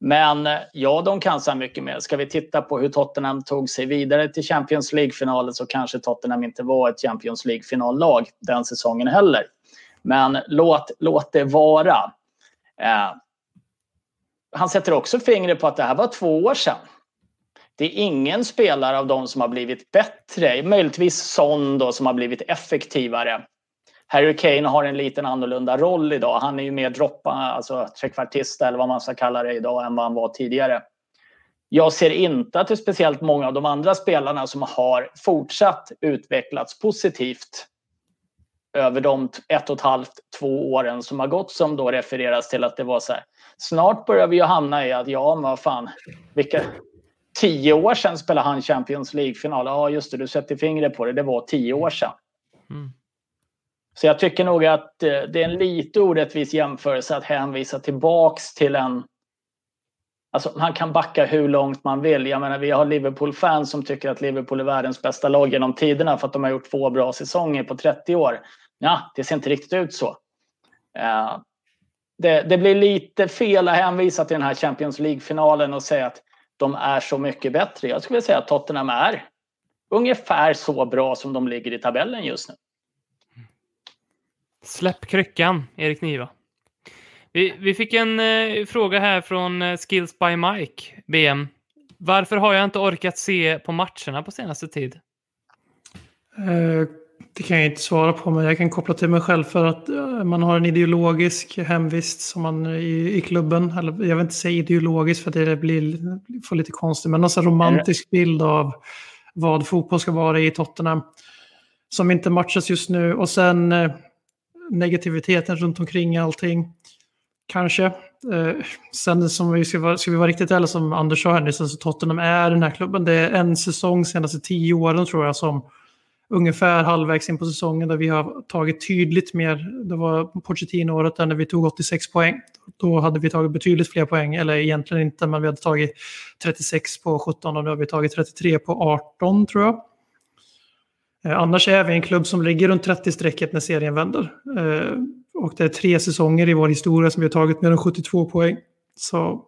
men eh, ja, de kan så mycket mer. Ska vi titta på hur Tottenham tog sig vidare till Champions League-finalen så kanske Tottenham inte var ett Champions League-finallag den säsongen heller. Men låt, låt det vara. Han sätter också fingret på att det här var två år sedan. Det är ingen spelare av dem som har blivit bättre, möjligtvis Son då som har blivit effektivare. Harry Kane har en liten annorlunda roll idag. Han är ju mer droppa, alltså trekvartist eller vad man ska kalla det idag än vad han var tidigare. Jag ser inte att det är speciellt många av de andra spelarna som har fortsatt utvecklats positivt över de ett och ett halvt, två åren som har gått som då refereras till att det var så här. Snart börjar vi ju hamna i att ja, men vad fan, vilka tio år sedan spelade han Champions League-final. Ja, just det, du sätter fingret på det. Det var tio år sedan. Mm. Så jag tycker nog att eh, det är en lite orättvis jämförelse att hänvisa tillbaks till en... Alltså man kan backa hur långt man vill. Jag menar, vi har Liverpool-fans som tycker att Liverpool är världens bästa lag genom tiderna för att de har gjort två bra säsonger på 30 år. Ja, det ser inte riktigt ut så. Uh, det, det, blir lite fel att hänvisa till den här Champions League-finalen och säga att de är så mycket bättre. Jag skulle säga att Tottenham är ungefär så bra som de ligger i tabellen just nu. Släpp kryckan, Erik Niva. Vi, vi fick en eh, fråga här från eh, Skills by Mike, BM. Varför har jag inte orkat se på matcherna på senaste tid? Eh, det kan jag inte svara på, men jag kan koppla till mig själv för att eh, man har en ideologisk hemvist som man i, i klubben, eller jag vill inte säga ideologisk för det blir får lite konstigt, men en romantisk bild av vad fotboll ska vara i Tottenham. Som inte matchas just nu och sen eh, negativiteten runt omkring allting. Kanske. Eh, sen som vi ska vara, ska vi vara riktigt ärliga som Anders sa här nyss, alltså Tottenham är den här klubben. Det är en säsong senaste tio åren tror jag som ungefär halvvägs in på säsongen där vi har tagit tydligt mer. Det var Pochettino-året där när vi tog 86 poäng. Då hade vi tagit betydligt fler poäng, eller egentligen inte, men vi hade tagit 36 på 17 och nu har vi tagit 33 på 18 tror jag. Eh, annars är vi en klubb som ligger runt 30-strecket när serien vänder. Eh, och det är tre säsonger i vår historia som vi har tagit mer än 72 poäng. Så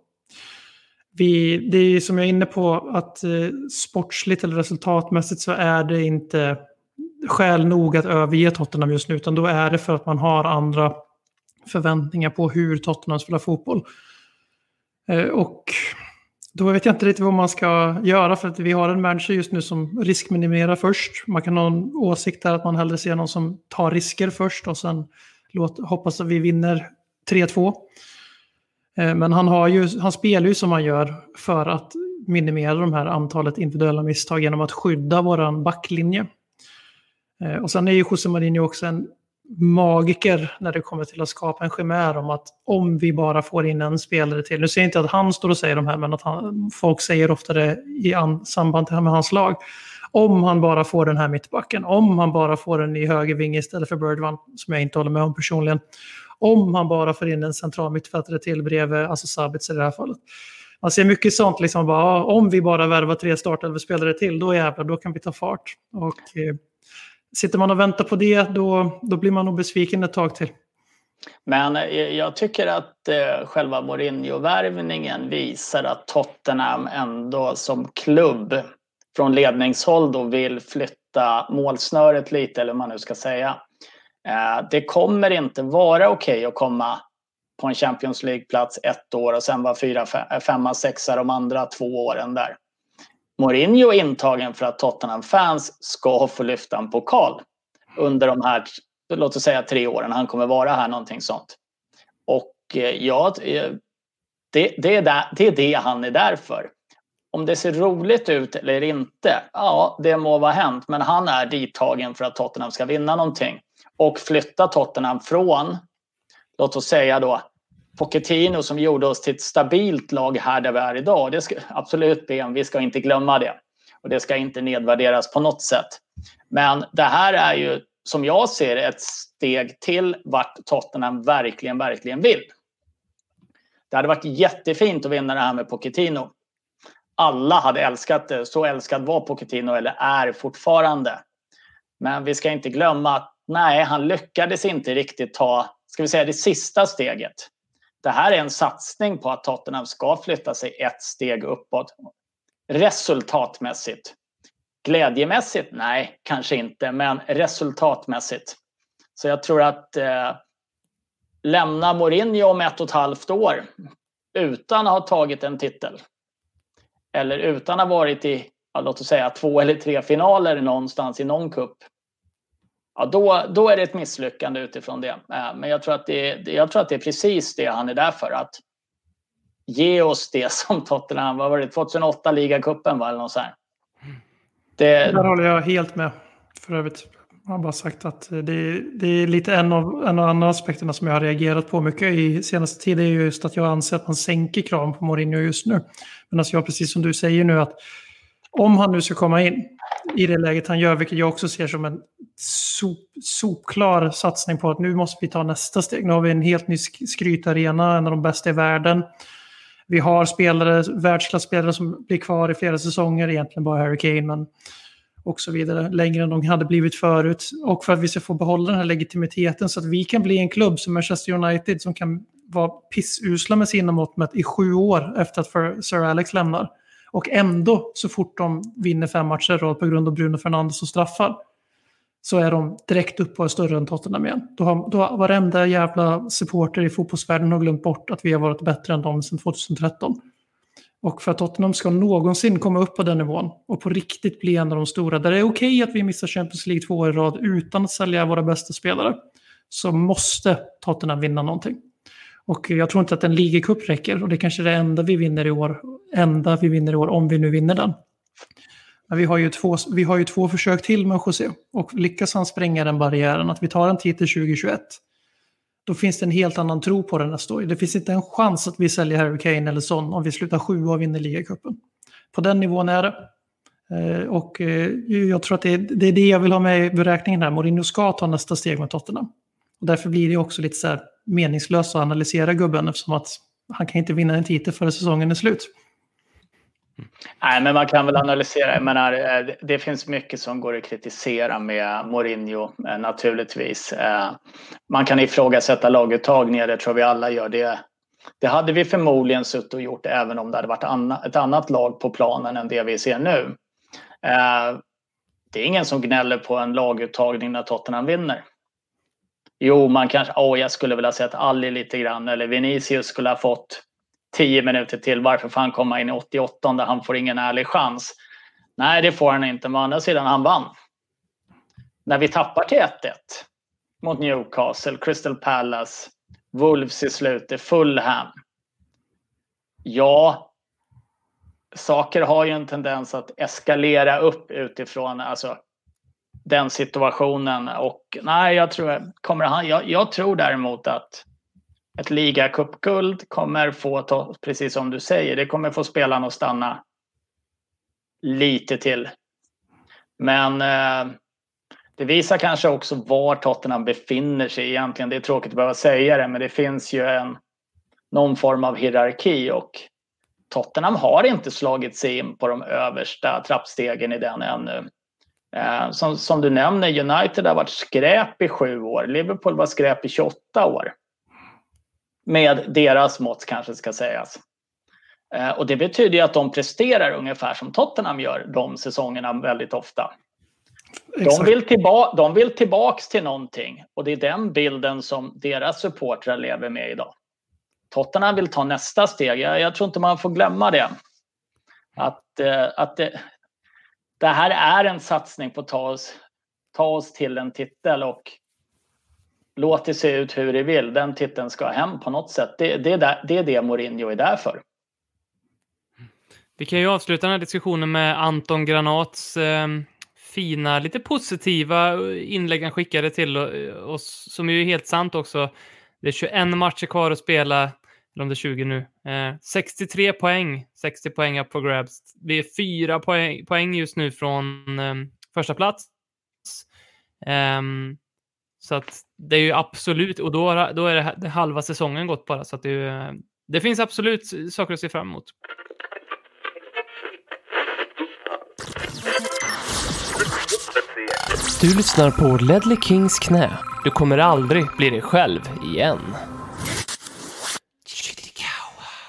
vi, det är som jag är inne på att eh, sportsligt eller resultatmässigt så är det inte skäl nog att överge Tottenham just nu, utan då är det för att man har andra förväntningar på hur Tottenham spelar fotboll. Eh, och då vet jag inte riktigt vad man ska göra för att vi har en manager just nu som riskminimerar först. Man kan ha en åsikt där att man hellre ser någon som tar risker först och sen låt, hoppas att vi vinner 3-2. Eh, men han, har ju, han spelar ju som han gör för att minimera de här antalet individuella misstag genom att skydda våran backlinje. Eh, och sen är ju José Mourinho också en magiker när det kommer till att skapa en chimär om att om vi bara får in en spelare till. Nu säger jag inte att han står och säger de här, men att han, folk säger ofta det i an, samband med hans lag. Om han bara får den här mittbacken, om han bara får en ny högerving istället för Birdman, som jag inte håller med om personligen. Om han bara får in en central mittfältare till bredvid, alltså Sabitz i det här fallet. Man ser mycket sånt, liksom bara, ah, om vi bara värvar tre startelvespelare till, då jävlar, då kan vi ta fart. Och eh, sitter man och väntar på det, då, då blir man nog besviken ett tag till. Men eh, jag tycker att eh, själva Mourinho-värvningen visar att Tottenham ändå som klubb från ledningshåll då vill flytta målsnöret lite, eller vad man nu ska säga. Eh, det kommer inte vara okej okay att komma på en Champions League-plats ett år och sen vara fyra, eh, femma, sexa de andra två åren där. Mourinho är intagen för att Tottenham-fans ska få lyfta en pokal under de här, låt oss säga tre åren. Han kommer vara här någonting sånt. Och eh, ja, det, det, är där, det är det han är där för om det ser roligt ut eller inte, ja, det må vara hänt. Men han är dittagen för att Tottenham ska vinna någonting. Och flytta Tottenham från, låt oss säga då, Pochettino som gjorde oss till ett stabilt lag här där vi är idag. Det ska absolut BM, vi ska inte glömma det. Och det ska inte nedvärderas på något sätt. Men det här är ju, som jag ser ett steg till vart Tottenham verkligen, verkligen vill. Det hade varit jättefint att vinna det här med Pochettino. Alla hade älskat det. Så älskad var Pochettino, eller är fortfarande. Men vi ska inte glömma att nej, han lyckades inte riktigt ta, ska vi säga det sista steget. Det här är en satsning på att Tottenham ska flytta sig ett steg uppåt. Resultatmässigt. Glädjemässigt? Nej, kanske inte, men resultatmässigt. Så jag tror att eh, lämna Mourinho om ett och ett halvt år utan att ha tagit en titel. Eller utan att ha varit i, ja, låt oss säga, två eller tre finaler någonstans i någon cup. Ja, då, då är det ett misslyckande utifrån det. Eh, men jag tror, att det, jag tror att det är precis det han är där för. Att ge oss det som Tottenham, vad var det, 2008 ligacupen va? Eller något så här. Det... Där håller jag helt med. För övrigt. Jag har bara sagt att det, det är lite en av, en av andra aspekterna som jag har reagerat på mycket i senaste tid är just att jag anser att man sänker kraven på Mourinho just nu. Men alltså jag, precis som du säger nu, att om han nu ska komma in i det läget han gör, vilket jag också ser som en sop, sopklar satsning på att nu måste vi ta nästa steg. Nu har vi en helt ny skrytarena, en av de bästa i världen. Vi har spelare, världsklasspelare som blir kvar i flera säsonger, egentligen bara Harry Kane, men och så vidare, längre än de hade blivit förut. Och för att vi ska få behålla den här legitimiteten så att vi kan bli en klubb som Manchester United som kan var pissusla med sina mått mätt i sju år efter att Sir Alex lämnar. Och ändå, så fort de vinner fem matcher rad på grund av Bruno Fernandes och straffar, så är de direkt upp och är större än Tottenham igen. Då har, då har varenda jävla supporter i fotbollsvärlden har glömt bort att vi har varit bättre än dem sedan 2013. Och för att Tottenham ska någonsin komma upp på den nivån och på riktigt bli en av de stora, där det är okej okay att vi missar Champions League två år i rad utan att sälja våra bästa spelare, så måste Tottenham vinna någonting. Och jag tror inte att en ligacup räcker och det är kanske är det enda vi vinner i år, enda vi vinner i år om vi nu vinner den. Men vi har ju två, vi har ju två försök till med José och lyckas han spränga den barriären att vi tar en titel 2021 då finns det en helt annan tro på den nästa år. Det finns inte en chans att vi säljer Harry Kane eller sån om vi slutar sjua och vinner ligacupen. På den nivån är det. Eh, och eh, jag tror att det är, det är det jag vill ha med i beräkningen här. Mourinho ska ta nästa steg med Tottenham. Och därför blir det också lite så här meningslöst att analysera gubben eftersom att han kan inte vinna en titel före säsongen är slut. Nej, men man kan väl analysera. Jag menar, eh, det finns mycket som går att kritisera med Mourinho eh, naturligtvis. Eh, man kan ifrågasätta laguttagningar, det tror vi alla gör. Det, det hade vi förmodligen suttit och gjort även om det hade varit ett annat lag på planen än det vi ser nu. Det är ingen som gnäller på en laguttagning när Tottenham vinner. Jo, man kanske, åh, jag skulle vilja sett Ali lite grann eller Vinicius skulle ha fått 10 minuter till. Varför får han komma in i 88 där han får ingen ärlig chans? Nej, det får han inte. Men å andra sidan, han vann. När vi tappar till 1-1 mot Newcastle, Crystal Palace, Wolves i slutet, Fulham. Ja, saker har ju en tendens att eskalera upp utifrån alltså, den situationen. Och nej, jag tror, kommer han, jag, jag tror däremot att ett ligacupguld kommer få, ta, precis som du säger, det kommer få spelarna att stanna lite till. Men eh, det visar kanske också var Tottenham befinner sig egentligen. Det är tråkigt att behöva säga det, men det finns ju en, någon form av hierarki och Tottenham har inte slagit sig in på de översta trappstegen i den ännu. Eh, som, som du nämner, United har varit skräp i sju år. Liverpool var skräp i 28 år. Med deras mått kanske ska sägas. Eh, och det betyder ju att de presterar ungefär som Tottenham gör de säsongerna väldigt ofta. De vill, tillba de vill tillbaks till någonting och det är den bilden som deras supportrar lever med idag. Tottenham vill ta nästa steg. Jag, jag tror inte man får glömma det. Att, eh, att det, det, här är en satsning på att ta oss, ta oss till en titel och låt det se ut hur det vill. Den titeln ska hem på något sätt. Det, det, är, där, det är det Mourinho är där för. Vi kan ju avsluta den här diskussionen med Anton Granats eh, fina, lite positiva inlägg han skickade till oss, som är ju helt sant också. Det är 21 matcher kvar att spela, eller om det är 20 nu. Eh, 63 poäng, 60 poäng up for grabs. Vi är fyra poäng, poäng just nu från eh, första plats. Um, så att det är ju absolut, och då, då är det, det halva säsongen gått bara, så att det, eh, det finns absolut saker att se fram emot. Du lyssnar på Ledley Kings knä. Du kommer aldrig bli dig själv igen.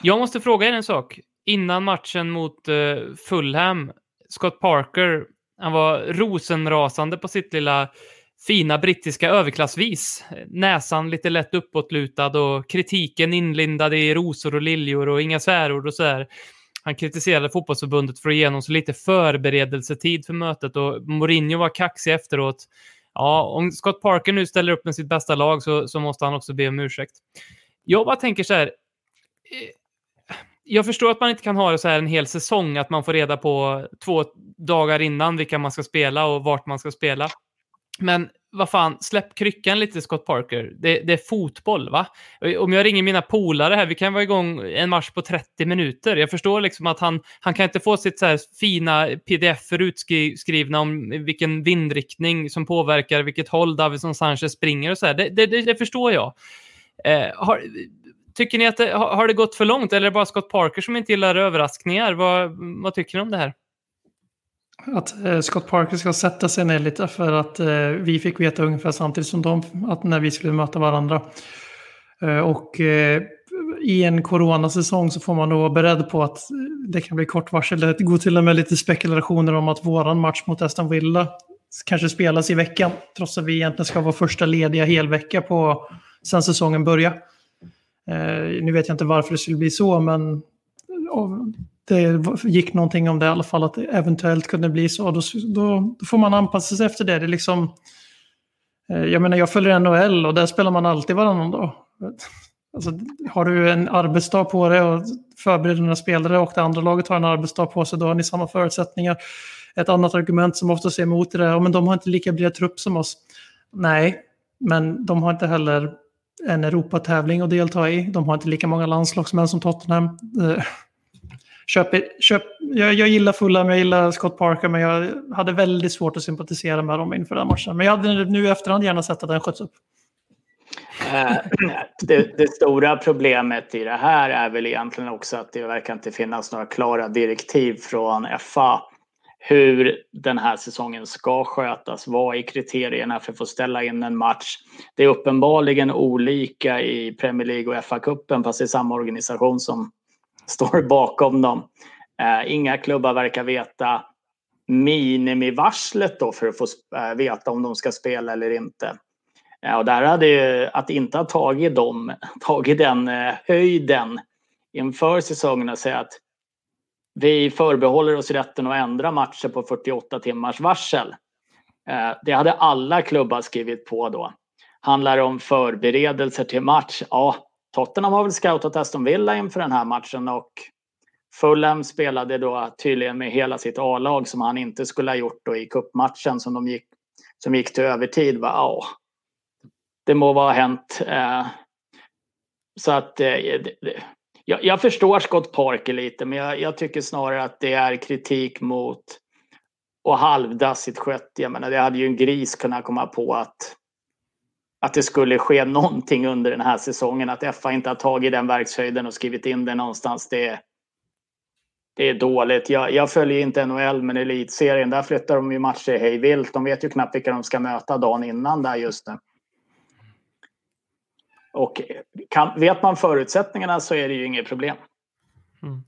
Jag måste fråga er en sak. Innan matchen mot uh, Fulham, Scott Parker, han var rosenrasande på sitt lilla fina brittiska överklassvis. Näsan lite lätt uppåtlutad och kritiken inlindad i rosor och liljor och inga svärord och sådär. Han kritiserade fotbollsförbundet för att ge honom så lite förberedelsetid för mötet och Mourinho var kaxig efteråt. Ja, om Scott Parker nu ställer upp med sitt bästa lag så, så måste han också be om ursäkt. Jag bara tänker så här. Eh, jag förstår att man inte kan ha det så här en hel säsong, att man får reda på två dagar innan vilka man ska spela och vart man ska spela. Men vad fan, släpp kryckan lite Scott Parker. Det, det, är fotboll, va? Om jag ringer mina polare här, vi kan vara igång en match på 30 minuter. Jag förstår liksom att han, han kan inte få sitt så här fina pdf utskrivna om vilken vindriktning som påverkar vilket håll Davison Sanchez springer och så här. Det, det, det förstår jag. Eh, har, tycker ni att det, har, det gått för långt eller är det bara Scott Parker som inte gillar överraskningar? Vad, vad tycker ni om det här? Att eh, Scott Parker ska sätta sig ner lite för att eh, vi fick veta ungefär samtidigt som de att när vi skulle möta varandra. Eh, och eh, i en coronasäsong så får man nog vara beredd på att eh, det kan bli kort varsel. Det går till och med lite spekulationer om att våran match mot Aston Villa kanske spelas i veckan. Trots att vi egentligen ska vara första lediga helvecka på sen säsongen börjar. Eh, nu vet jag inte varför det skulle bli så, men det gick någonting om det i alla fall, att det eventuellt kunde bli så. Då, då, då får man anpassa sig efter det. det är liksom, eh, jag menar, jag följer NHL och där spelar man alltid varannan dag. Alltså, har du en arbetsdag på dig och förbereder dina spelare och det andra laget har en arbetsdag på sig, då har ni samma förutsättningar. Ett annat argument som ofta ser emot det är att de har inte lika bred trupp som oss. Nej, men de har inte heller en Europatävling att delta i. De har inte lika många landslagsmän som Tottenham. Eh, köp, köp, jag, jag gillar Fulham, jag gillar Scott Parker, men jag hade väldigt svårt att sympatisera med dem inför den matchen. Men jag hade nu i efterhand gärna sett att den sköts upp. Eh, det, det, stora problemet i det här är väl egentligen också att det verkar inte finnas några klara direktiv från FA hur den här säsongen ska skötas. Vad är kriterierna för att få ställa in en match? Det är uppenbarligen olika i Premier League och FA-cupen fast det är samma organisation som står bakom dem. Eh, inga klubbar verkar veta minimivarslet då för att få eh, veta om de ska spela eller inte. Eh, och där hade ju, att inte ha tagit, dem, tagit den höjden inför säsongen och säga att vi förbehåller oss rätten att ändra matcher på 48 timmars varsel. Eh, det hade alla klubbar skrivit på då. Handlar det om förberedelser till match? Ja, Tottenham har väl scoutat Aston Villa inför den här matchen och Fulham spelade då tydligen med hela sitt A-lag som han inte skulle ha gjort då i kuppmatchen som de gick, som gick till övertid. Va? Ja, det må vara hänt. Eh, så att eh, jag, jag, förstår Scott Parker lite men jag, jag, tycker snarare att det är kritik mot och halvdassigt skött. Jag menar, det hade ju en gris kunnat komma på att att det skulle ske någonting under den här säsongen. Att FA inte har tagit den verkshöjden och skrivit in det någonstans. Det, det är dåligt. Jag, jag följer inte NHL men elitserien, där flyttar de ju matcher hej vilt. De vet ju knappt vilka de ska möta dagen innan där just nu. Och kan, vet man förutsättningarna så är det ju inget problem. Mm.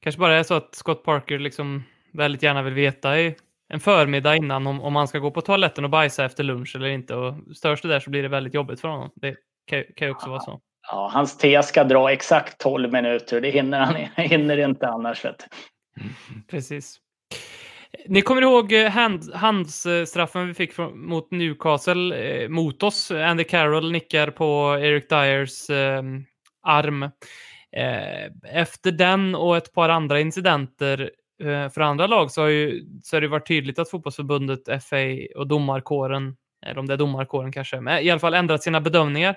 Kanske bara är så att Scott Parker liksom väldigt gärna vill veta i en förmiddag innan om, om man ska gå på toaletten och bajsa efter lunch eller inte. Och störs det där så blir det väldigt jobbigt för honom. Det kan, kan ju också vara så. Ja, hans te ska dra exakt 12 minuter. Det hinner han hinner inte annars. Vet. Precis. Ni kommer ihåg eh, hand, handstraffen vi fick från, mot Newcastle eh, mot oss. Andy Carroll nickar på Eric Dyers eh, arm. Eh, efter den och ett par andra incidenter eh, för andra lag så har, ju, så har det varit tydligt att fotbollsförbundet, FA och domarkåren, eller om det är domarkåren kanske, men i alla fall ändrat sina bedömningar.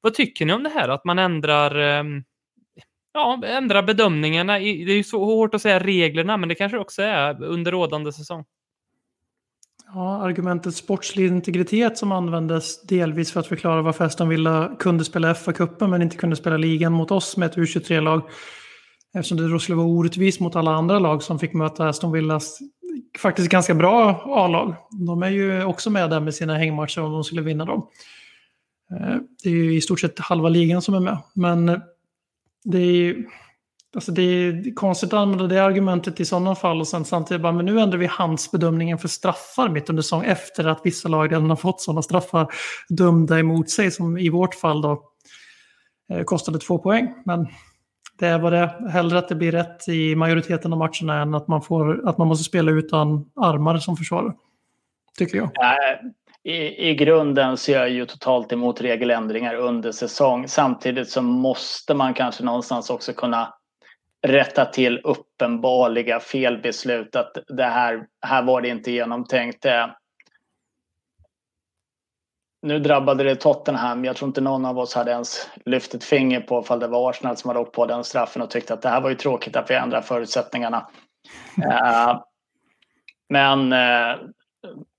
Vad tycker ni om det här? Att man ändrar, ehm, ja, ändra bedömningarna? Det är ju så hårt att säga reglerna, men det kanske också är under rådande säsong. Ja, argumentet sportslig integritet som användes delvis för att förklara varför Aston Villa kunde spela FA-cupen men inte kunde spela ligan mot oss med ett U23-lag. Eftersom det då skulle vara orättvist mot alla andra lag som fick möta Aston Villas faktiskt ganska bra A-lag. De är ju också med där med sina hängmatcher om de skulle vinna dem. Eh, det är ju i stort sett halva ligan som är med. Men det är ju Alltså det är konstigt att använda det argumentet i sådana fall och sen samtidigt bara, men nu ändrar vi handsbedömningen för straffar mitt under säsong efter att vissa lag redan har fått sådana straffar dömda emot sig som i vårt fall då eh, kostade två poäng. Men det är vad det är. Hellre att det blir rätt i majoriteten av matcherna än att man, får, att man måste spela utan armar som försvarare. Tycker jag. I, I grunden så är jag ju totalt emot regeländringar under säsong. Samtidigt så måste man kanske någonstans också kunna rätta till uppenbarliga felbeslut. Att det här, här var det inte genomtänkt. Nu drabbade det Tottenham. Jag tror inte någon av oss hade ens lyft ett finger på ifall det var Arsenal som hade åkt på den straffen och tyckte att det här var ju tråkigt att vi ändrar förutsättningarna. uh, men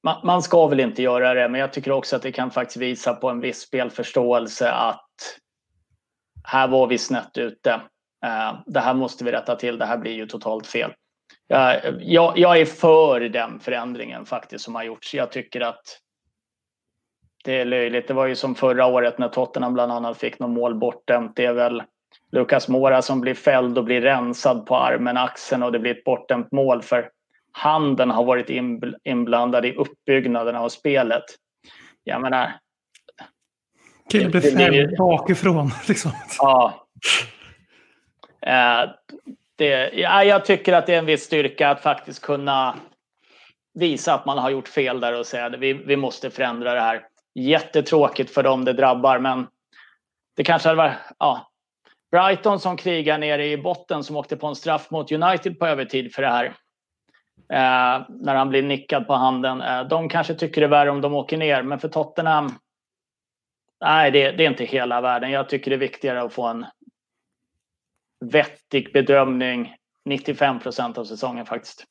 man, man ska väl inte göra det, men jag tycker också att det kan faktiskt visa på en viss spelförståelse att här var vi snett ute. Eh, det här måste vi rätta till, det här blir ju totalt fel. Jag, jag, är för den förändringen faktiskt som har gjorts. Jag tycker att det är löjligt. Det var ju som förra året när Tottenham bland annat fick något mål bortdömt. Det är väl Lukas Mora som blir fälld och blir rensad på armen, axeln och det blir ett bortdömt mål för handen har varit inblandad i uppbyggnaden av spelet. Jag menar... Kille blir fälld bakifrån liksom. Ja. Eh, det, ja, jag tycker att det är en viss styrka att faktiskt kunna visa att man har gjort fel där och säga att vi, vi måste förändra det här. Jättetråkigt för dem det drabbar, men det kanske hade varit... Ja, Brighton som krigar nere i botten som åkte på en straff mot United på övertid för det här. Eh, när han blir nickad på handen. Eh, de kanske tycker det är värre om de åker ner, men för Tottenham... Nej, det, det är inte hela världen. Jag tycker det är viktigare att få en vettig bedömning 95 procent av säsongen faktiskt.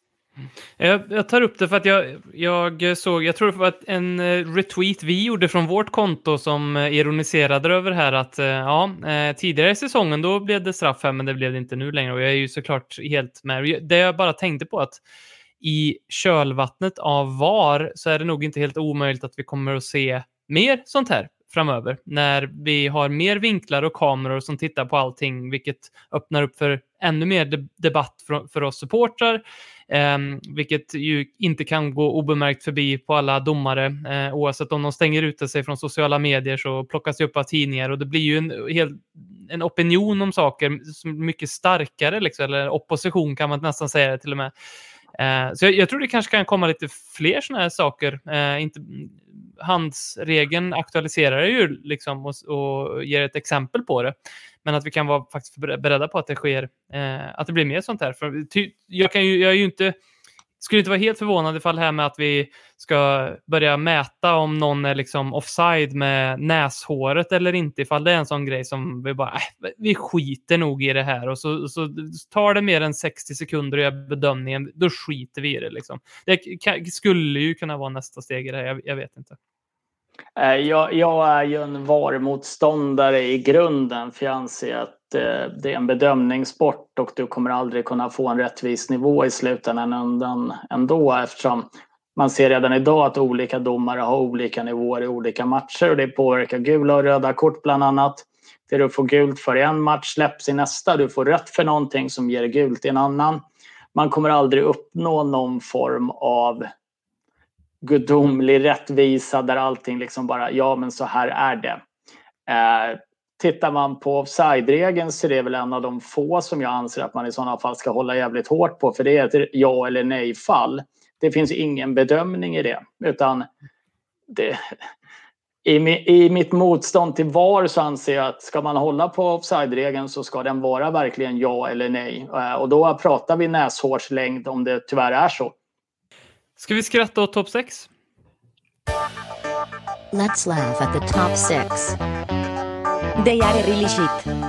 Jag, jag, tar upp det för att jag, jag såg, jag tror det var en eh, retweet vi gjorde från vårt konto som eh, ironiserade över här att eh, ja, tidigare i säsongen då blev det straff här men det blev det inte nu längre och jag är ju såklart helt med. Det jag bara tänkte på att i kölvattnet av VAR så är det nog inte helt omöjligt att vi kommer att se mer sånt här framöver när vi har mer vinklar och kameror som tittar på allting, vilket öppnar upp för ännu mer debatt för, oss supportrar, eh, vilket ju inte kan gå obemärkt förbi på alla domare. Eh, oavsett om de stänger ute sig från sociala medier så plockas det upp av tidningar och det blir ju en, hel, en opinion om saker som mycket starkare, liksom, eller opposition kan man nästan säga till och med. Eh, så jag, jag, tror det kanske kan komma lite fler sådana här saker. Eh, inte, handsregeln aktualiserar ju liksom och, och, ger ett exempel på det. Men att vi kan vara faktiskt beredda på att det sker, eh, att det blir mer sånt här. För ty, jag, kan ju, jag är ju inte skulle inte vara helt förvånad ifall det här med att vi ska börja mäta om någon är liksom offside med näshåret eller inte, ifall det är en sån grej som vi bara, äh, vi skiter nog i det här och så, så tar det mer än 60 sekunder att göra bedömningen, då skiter vi i det liksom. Det skulle ju kunna vara nästa steg i det här, jag, jag vet inte. Eh, jag, jag, är ju en VAR-motståndare i grunden för jag anser att eh, det är en bedömningssport och du kommer aldrig kunna få en rättvis nivå i slutändan ändå eftersom man ser redan idag att olika domare har olika nivåer i olika matcher och det påverkar gula och röda kort bland annat. Det du får gult för i en match släpps i nästa. Du får rött för någonting som ger gult i en annan. Man kommer aldrig uppnå någon form av gudomlig rättvisa där allting liksom bara, ja men så här är det. Eh, tittar man på offside-regeln så är det väl en av de få som jag anser att man i sådana fall ska hålla jävligt hårt på för det är ett ja eller nej-fall. Det finns ingen bedömning i det utan det, i, I mitt motstånd till VAR så anser jag att ska man hålla på offside-regeln så ska den vara verkligen ja eller nej. Eh, och då pratar vi näshårslängd om det tyvärr är så. Ska vi skratta åt topp 6? Let's laugh at the top 6. They are really shit.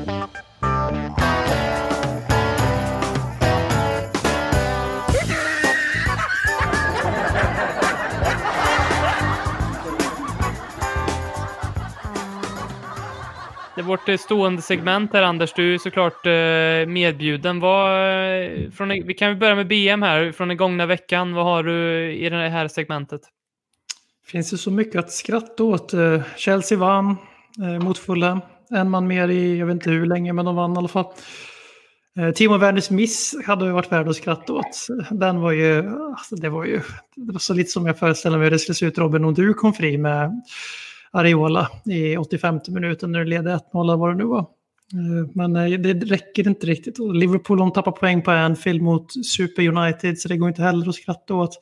Det är vårt eh, stående segment här, Anders. Du är såklart eh, medbjuden. Vad, eh, från, vi kan börja med BM här. Från den gångna veckan, vad har du i det här segmentet? Finns det så mycket att skratta åt. Chelsea vann mot Fulham. En man mer i, jag vet inte hur länge, men de vann i alla fall. Timo Werners miss hade varit värd att skratta åt. Den var ju, alltså det var ju, det var så lite som jag föreställer mig hur det skulle se ut Robin om du kom fri med Ariola i 85 minuten när det ledde 1-0 eller vad det nu var. Eh, men eh, det räcker inte riktigt. Liverpool de tappar poäng på Anfield mot Super United så det går inte heller att skratta åt.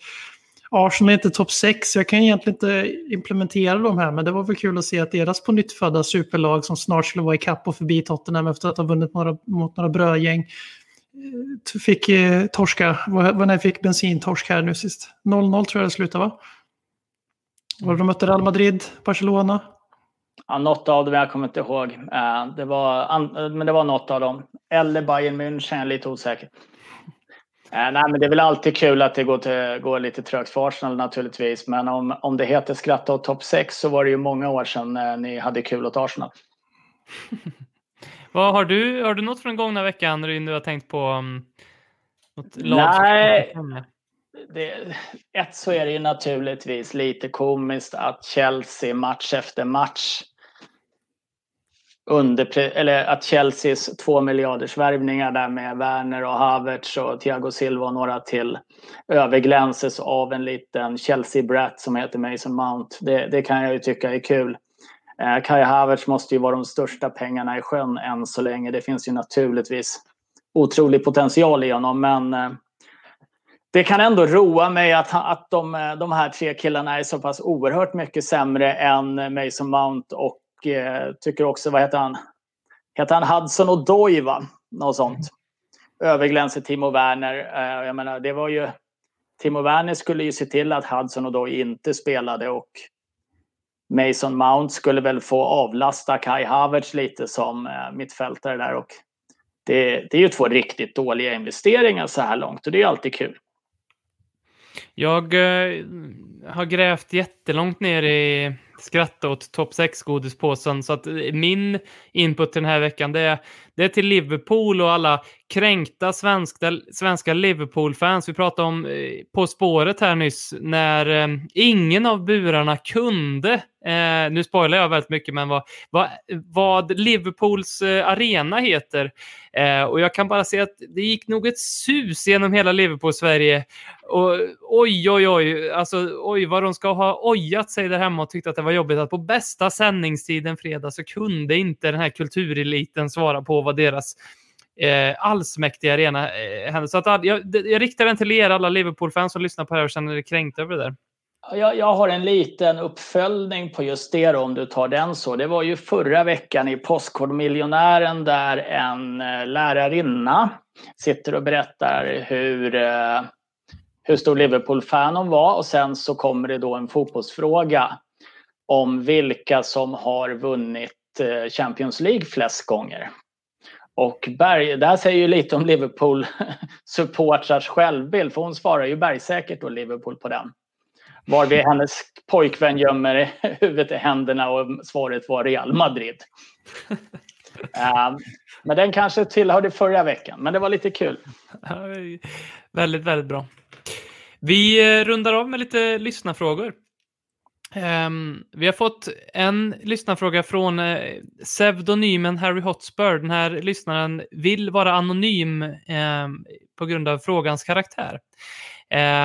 Arsenal är inte topp 6 så jag kan egentligen inte implementera dem här men det var väl kul att se att deras på nytt födda superlag som snart skulle vara i kapp och förbi Tottenham efter att ha vunnit några, mot några brödgäng eh, fick eh, torska, vad när fick bensintorsk här nu sist. 0-0 tror jag det slutade va? Var de mötte Real Madrid, Barcelona? Ja, något av dem, jag kommer inte ihåg. Uh, det var, men det var något av dem. Eller Bayern München, jag är lite osäker. Uh, nej, men det är väl alltid kul att det går, till, går lite trögt för Arsenal naturligtvis. Men om, om det heter skratta åt topp 6 så var det ju många år sedan ni hade kul åt Arsenal. Vad har du, har du något från den gångna veckan Ryn, du har tänkt på? Um, något lag Nej, det, ett så är det ju naturligtvis lite komiskt att Chelsea match efter match under, eller att Chelseas två miljarders värvningar där med Werner och Havertz och Thiago Silva och några till överglänses av en liten Chelsea-brat som heter Mason Mount. Det, det, kan jag ju tycka är kul. Eh, Kai Havertz måste ju vara de största pengarna i sjön än så länge. Det finns ju naturligtvis otrolig potential i honom men eh, det kan ändå roa mig att, att de, eh, de här tre killarna är så pass oerhört mycket sämre än Mason Mount och eh, tycker också, vad heter han? Heter han Hudson och Doy va? Något sånt. Överglänser Timo Werner. Eh, jag menar, det var ju... Timo Werner skulle ju se till att Hudson och Doy inte spelade och Mason Mount skulle väl få avlasta Kai Havertz lite som eh, mittfältare där och det, det är ju två riktigt dåliga investeringar så här långt och det är alltid kul. Jag eh, har grävt jättelångt ner i skratta åt topp 6-godispåsen. Så att min input den här veckan det är, det är till Liverpool och alla kränkta svenska, svenska Liverpool-fans. Vi pratade om eh, På spåret här nyss när eh, ingen av burarna kunde, eh, nu spoilar jag väldigt mycket, men vad, vad, vad Liverpools eh, arena heter. Eh, och jag kan bara säga att det gick nog ett sus genom hela Liverpool-Sverige. Och oj, oj, oj, alltså oj vad de ska ha ojat sig där hemma och tyckt att det var jobbigt att på bästa sändningstiden fredag så kunde inte den här kultureliten svara på vad deras eh, allsmäktiga arena eh, hände. Så att, jag, jag riktar den till er alla Liverpool-fans som lyssnar på det här och känner er kränkt över det där. Jag, jag, har en liten uppföljning på just det då, om du tar den så. Det var ju förra veckan i Postkodmiljonären där en eh, lärarinna sitter och berättar hur, eh, hur stor Liverpool-fan hon var och sen så kommer det då en fotbollsfråga om vilka som har vunnit eh, Champions League flest gånger. Och Berg, där säger ju lite om Liverpool supportrars självbild, för hon svarar ju bergsäkert då Liverpool på den. Varvid hennes pojkvän gömmer huvudet i händerna och svaret var Real Madrid. um, men den kanske tillhörde förra veckan, men det var lite kul. väldigt, väldigt bra. Vi eh, rundar av med lite lyssnarfrågor. Um, vi har fått en lyssnarfråga från uh, pseudonymen Harry Hotspur. Den här lyssnaren vill vara anonym um, på grund av frågans karaktär.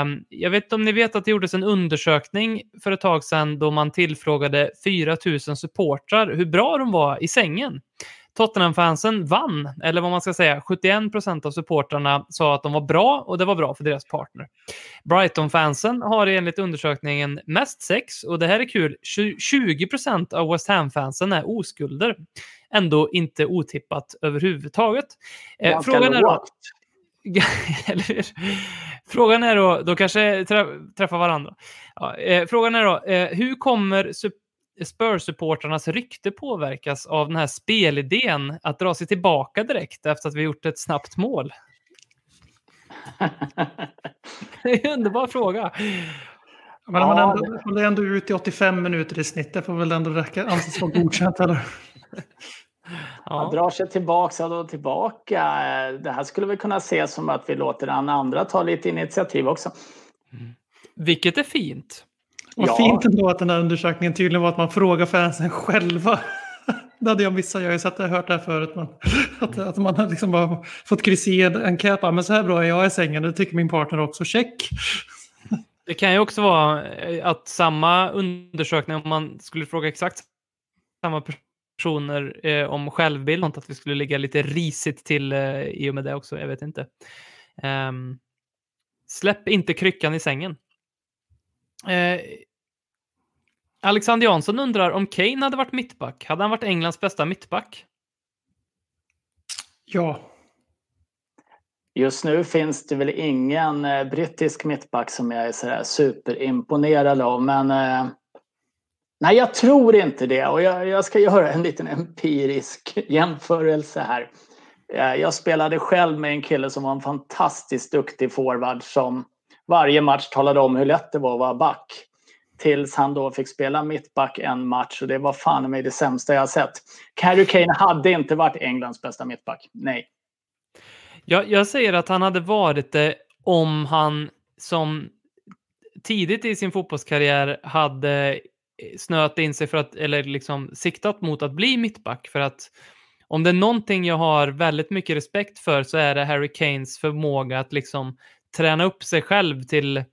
Um, jag vet inte om ni vet att det gjordes en undersökning för ett tag sedan då man tillfrågade 4 000 supportrar hur bra de var i sängen. Tottenham-fansen vann, eller vad man ska säga, 71 procent av supportrarna sa att de var bra och det var bra för deras partner. Brighton-fansen har enligt undersökningen mest sex och det här är kul, 20 procent av West Ham-fansen är oskulder. Ändå inte otippat överhuvudtaget. Eh, frågan är då? Frågan är då, då kanske trä, träffar varandra. Ja, eh, frågan är då, eh, hur kommer sup- Spurs-supportrarnas rykte påverkas av den här spelidén att dra sig tillbaka direkt efter att vi gjort ett snabbt mål? Det är en underbar fråga. Men om man Ja, ändå, håller ändå ut i 85 minuter i snitt, det får väl ändå räcka, anses vara godkänt eller? Han Ja. drar sig tillbaka och tillbaka. Det här skulle vi kunna se som att vi låter den andra ta lite initiativ också. Vilket är fint. Vad Ja. fint ändå att den här undersökningen tydligen var att man frågar fansen själva. Det hade jag missat, jag har ju sett det, hört det här förut. Men att, att man har liksom bara fått kryss i en enkät. Men så här bra är jag i sängen, det tycker min partner också. Check! Det kan ju också vara eh, att samma undersökning, om man skulle fråga exakt samma personer eh, om självbild, att vi skulle ligga lite risigt till eh, i och med det också, jag vet inte. Ehm, släpp inte kryckan i sängen. Eh, Alexander Jansson undrar om Kane hade varit mittback, hade han varit Englands bästa mittback? Ja, Just nu finns det väl ingen eh, brittisk mittback som jag är sådär superimponerad av. Men eh, nej, jag tror inte det. Och jag, jag ska göra en liten empirisk jämförelse här. Eh, jag spelade själv med en kille som var en fantastiskt duktig forward som varje match talade om hur lätt det var att vara back. Tills han då fick spela mittback en match och det var fan mig det sämsta jag har sett. Harry Kane hade inte varit Englands bästa mittback. Nej. Jag, jag säger att han hade varit det om han som tidigt i sin fotbollskarriär hade eh, snöat in sig för att, eller liksom siktat mot att bli mittback. För att om det är någonting jag har väldigt mycket respekt för så är det Harry Kanes förmåga att liksom träna upp sig själv till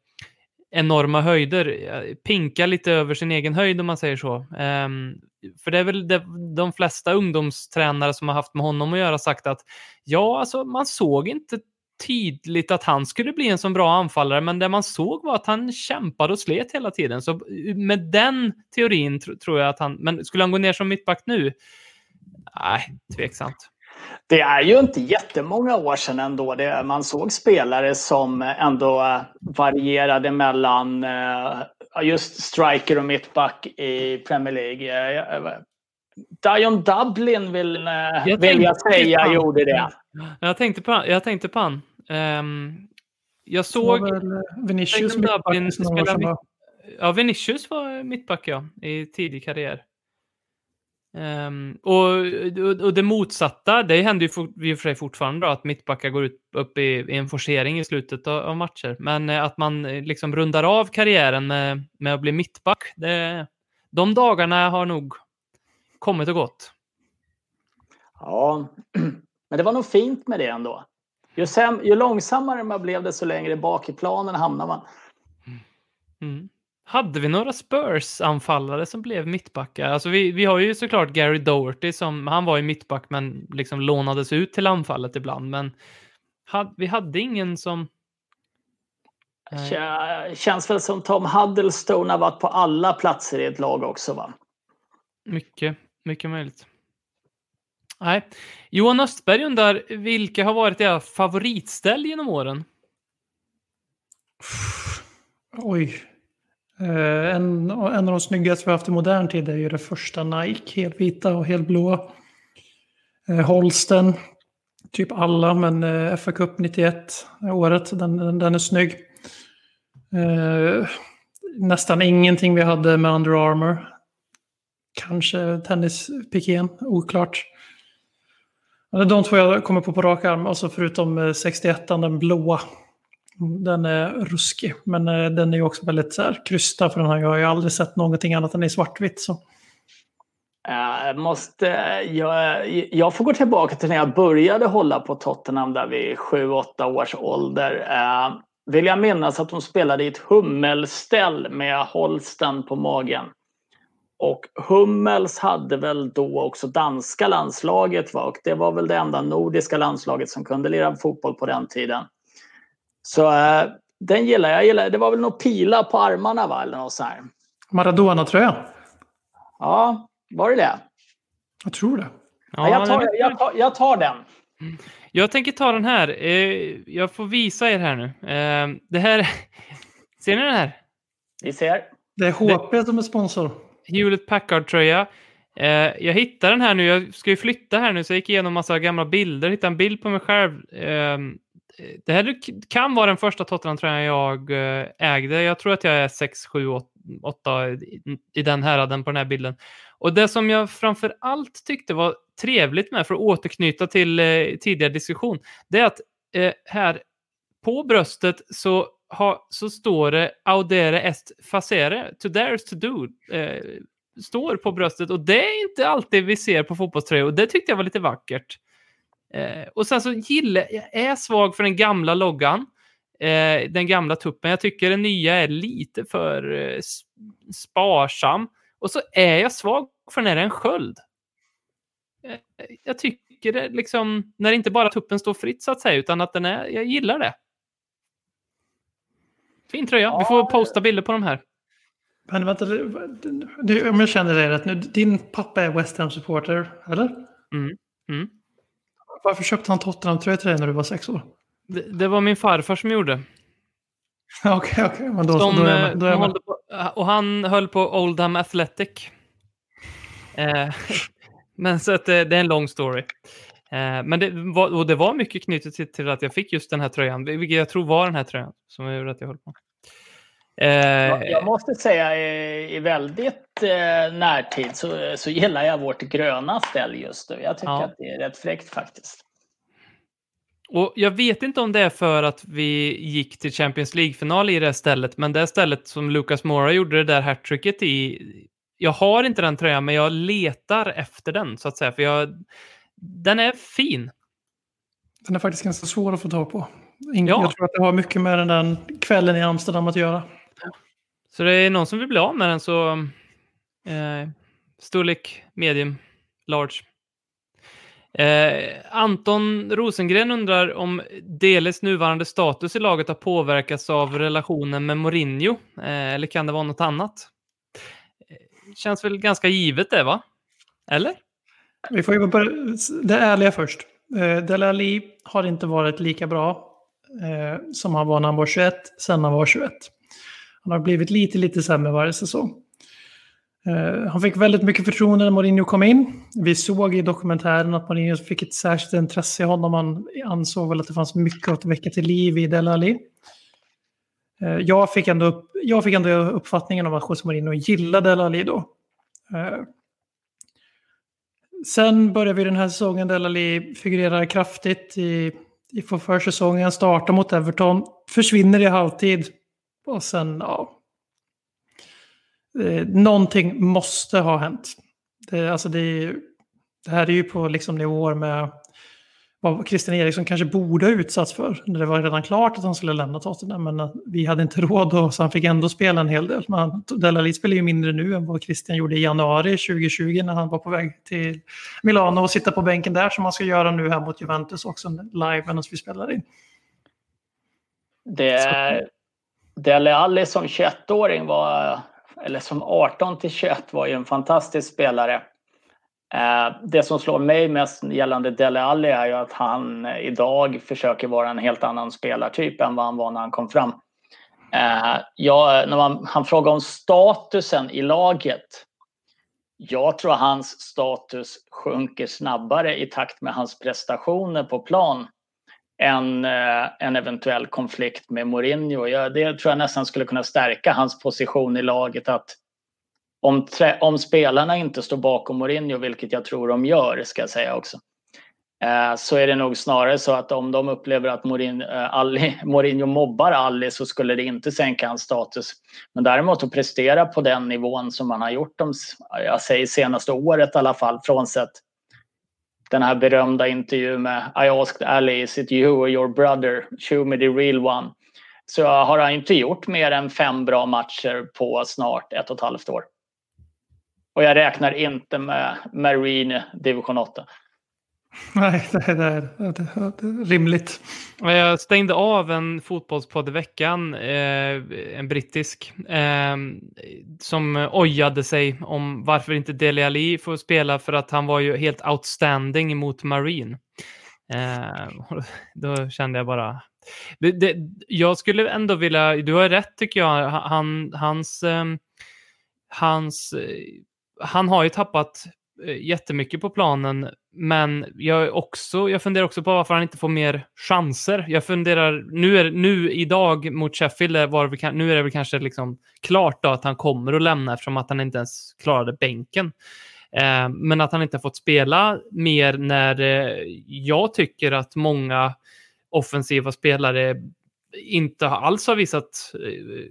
enorma höjder. Pinka lite över sin egen höjd om man säger så. Um, för det är väl det, de flesta ungdomstränare som har haft med honom att göra sagt att ja, alltså man såg inte tydligt att han skulle bli en så bra anfallare, men det man såg var att han kämpade och slet hela tiden. Så med den teorin tr tror jag att han, men skulle han gå ner som mittback nu? Nej, tveksamt. Det är ju inte jättemånga år sedan ändå. Det, man såg spelare som ändå varierade mellan eh, just striker och mittback i Premier League. Eh, Dion Dublin vill, eh, Jag vill jag säga gjorde det. Jag tänkte på, jag tänkte på han. Ehm, jag såg... Vinicius Dublin? Ja, Vinicius var mittback ja, i tidig karriär. Ehm, och, och, det motsatta, det händer ju for, i och för sig fortfarande då, att mittbackar går ut, upp i, i en forcering i slutet av, av matcher. Men eh, att man eh, liksom rundar av karriären med, med att bli mittback, det, de dagarna har nog kommit och gått. Ja, men det var nog fint med det ändå. Ju, säm, ju långsammare man blev desto längre bak i planen hamnar man. Mm. Hade vi några Spurs-anfallare som blev mittbackar? Alltså vi, vi har ju såklart Gary Doherty som, han var ju mittback men liksom lånades ut till anfallet ibland. Men had, vi hade ingen som... Kä- Känns väl som Tom Huddlestone har varit på alla platser i ett lag också va? Mycket, mycket möjligt. Nej. Johan Östberg undrar, vilka har varit era favoritställ genom åren? Oj. Eh, en, en av de snyggaste vi har haft i modern tid är ju det första Nike, helvita och helblåa. Eh, Holsten, typ alla, men eh, FA Cup 91 året, den, den, den är snygg. Eh, nästan ingenting vi hade med Under Armour. Kanske tennispikén, oklart. Det är de två jag kommer på på rak arm, alltså förutom eh, 61 den blåa. Den är ruskig, men eh, den är ju också väldigt så här, krystad för den här. jag har ju aldrig sett någonting annat än i svartvitt. Så. Eh, jag, måste, jag, jag får gå tillbaka till när jag började hålla på Tottenham där vid 7-8 års ålder. Eh, vill jag minnas att de spelade i ett hummelställ med Holsten på magen. Och Hummels hade väl då också danska landslaget va? och det var väl det enda nordiska landslaget som kunde lira fotboll på den tiden. Så äh, den gillar jag. gillar, det var väl något pila på armarna va? Eller något så här. Maradona-tröja. Ja, var det det? Jag tror det. Ja, jag, tar, jag, tar, jag tar den. Jag tänker ta den här. Eh, jag får visa er här nu. Eh, det här... Ser ni den här? Vi ser. Det är HP som är sponsor. Hewlett Packard-tröja. Eh, jag hittade den här nu. Jag ska ju flytta här nu, så jag gick igenom massa gamla bilder. Hittade en bild på mig själv. Eh, det här kan vara den första Tottenham-tröjan jag eh, ägde. Jag tror att jag är 6, 7, 8 i den häraden på den här bilden. Och det som jag framför allt tyckte var trevligt med, för att återknyta till eh, tidigare diskussion, det är att här på bröstet så, ha, så står det audere est facere, to dare is to do, eh, står på bröstet och det är inte alltid vi ser på fotbollströjor och det tyckte jag var lite vackert. Eh, och sen så gillar jag, är svag för den gamla loggan, eh, den gamla tuppen. Jag tycker den nya är lite för eh, sparsam. Och så är jag svag för när det är en sköld. Eh, jag tycker det liksom, när inte bara tuppen står fritt så att säga, utan att den är, jag gillar det. Fin tröja. Ja. Vi får posta bilder på de här. Men vänta, du, om jag känner dig rätt nu, din pappa är West Ham-supporter, eller? Mm. Mm. Varför köpte han Tottenham-tröja till dig när du var sex år? Det, det var min farfar som gjorde. Okej, okej. Okay, okay. då, då är jag, då är jag på, Och han höll på Oldham Athletic. Eh, men så att det, det, är en lång story. Eh, men det var, och det var mycket knutet till, till, att jag fick just den här tröjan, vilket jag tror var den här tröjan som gjorde att jag höll på. Eh, jag måste säga i, i väldigt eh, närtid så, så gillar jag vårt gröna ställ just nu. Jag tycker ja. att det är rätt fräckt faktiskt. Och jag vet inte om det är för att vi gick till Champions League-final i det stället, men det stället som Lucas Mora gjorde det där hattricket i jag har inte den tröjan, men jag letar efter den så att säga. För jag, den är fin. Den är faktiskt ganska svår att få tag på. Ja. Jag tror att det har mycket med den där kvällen i Amsterdam att göra. Så det är någon som vill bli av med den så eh, storlek medium, large. Eh, Anton Rosengren undrar om Deles nuvarande status i laget har påverkats av relationen med Mourinho, eh, eller kan det vara något annat? Eh, känns väl ganska givet det, va? Eller? Vi får ju börja det ärliga först. Eh, Dele har inte varit lika bra eh, som han var när han var 21, sen han var 21. Han har blivit lite, lite sämre varje säsong. Eh, han fick väldigt mycket förtroende när Mourinho kom in. Vi såg i dokumentären att Mourinho fick ett särskilt intresse i honom. Han ansåg väl att det fanns mycket att väcka till liv i Dele Alli. Eh, jag fick, ändå upp, jag fick ändå uppfattningen om att José Mourinho gillade El Ali då. Eh, sen börjar vi den här säsongen där El Ali figurerar kraftigt i, i försäsongen, startar mot Everton, försvinner i halvtid och sen, ja. Eh, någonting måste ha hänt. Det, alltså det, det här är ju på liksom nivåer med vad Christian Eriksson kanske borde ha utsatts för. Det var redan klart att han skulle lämna Tottenham, men vi hade inte råd och så han fick ändå spela en hel del. Men Delali spelar ju mindre nu än vad Christian gjorde i januari 2020 när han var på väg till Milano och sitta på bänken där som han ska göra nu här mot Juventus också live medan vi spelar in. Det, Dele Alli som 21-åring var, eller som 18 till 21 var ju en fantastisk spelare. Eh, det som slår mig mest gällande Dele Alli är ju att han eh, idag försöker vara en helt annan spelartyp än vad han var när han kom fram. Eh, ja, när man, han frågar om statusen i laget. Jag tror hans status sjunker snabbare i takt med hans prestationer på plan en, eh, en eventuell konflikt med Mourinho. det tror jag nästan skulle kunna stärka hans position i laget att om, om spelarna inte står bakom Mourinho, vilket jag tror de gör, ska jag säga också, eh, så är det nog snarare så att om de upplever att Mourinho, eh, Ali, Mourinho mobbar Ali så skulle det inte sänka hans status. Men däremot att prestera på den nivån som man har gjort de, jag säger senaste året i alla fall, frånsett den här berömda intervjun med I asked Ali, is it you or your brother? Show me the real one. Så har han inte gjort mer än fem bra matcher på snart ett och ett halvt år. Och jag räknar inte med Marine division 8. Nej, det är, det är, det är rimligt. Eh, jag stängde av en fotbollspodd i veckan, eh, en brittisk, eh, som ojade sig om varför inte Dele Alli får spela för att han var ju helt outstanding mot Marine. Eh, då kände jag bara... Det, det, jag skulle ändå vilja, du har rätt tycker jag, han, hans, eh, hans, eh, han har ju tappat Eh, jättemycket på planen, men jag, också, jag funderar också på varför han inte får mer chanser. Jag funderar, nu, är, nu idag mot Sheffield, var vi, nu är det väl kanske liksom klart då att han kommer att lämna eftersom att han inte ens klarade bänken. Eh, men att han inte har fått spela mer när eh, jag tycker att många offensiva spelare inte alls har visat eh,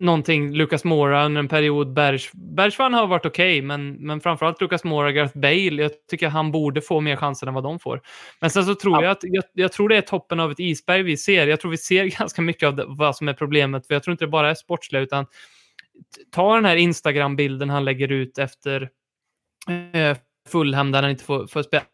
någonting. Lucas Mora under en period. Bergs, Bergman har varit okej, okay, men, men framförallt Lucas Mora, Gareth Bale. Jag tycker han borde få mer chanser än vad de får. Men sen så tror ja. jag att jag, jag, tror det är toppen av ett isberg vi ser. Jag tror vi ser ganska mycket av det, vad som är problemet, för jag tror inte det bara är sportsliga, utan ta den här Instagram-bilden han lägger ut efter eh, Fulham där han inte får, får spela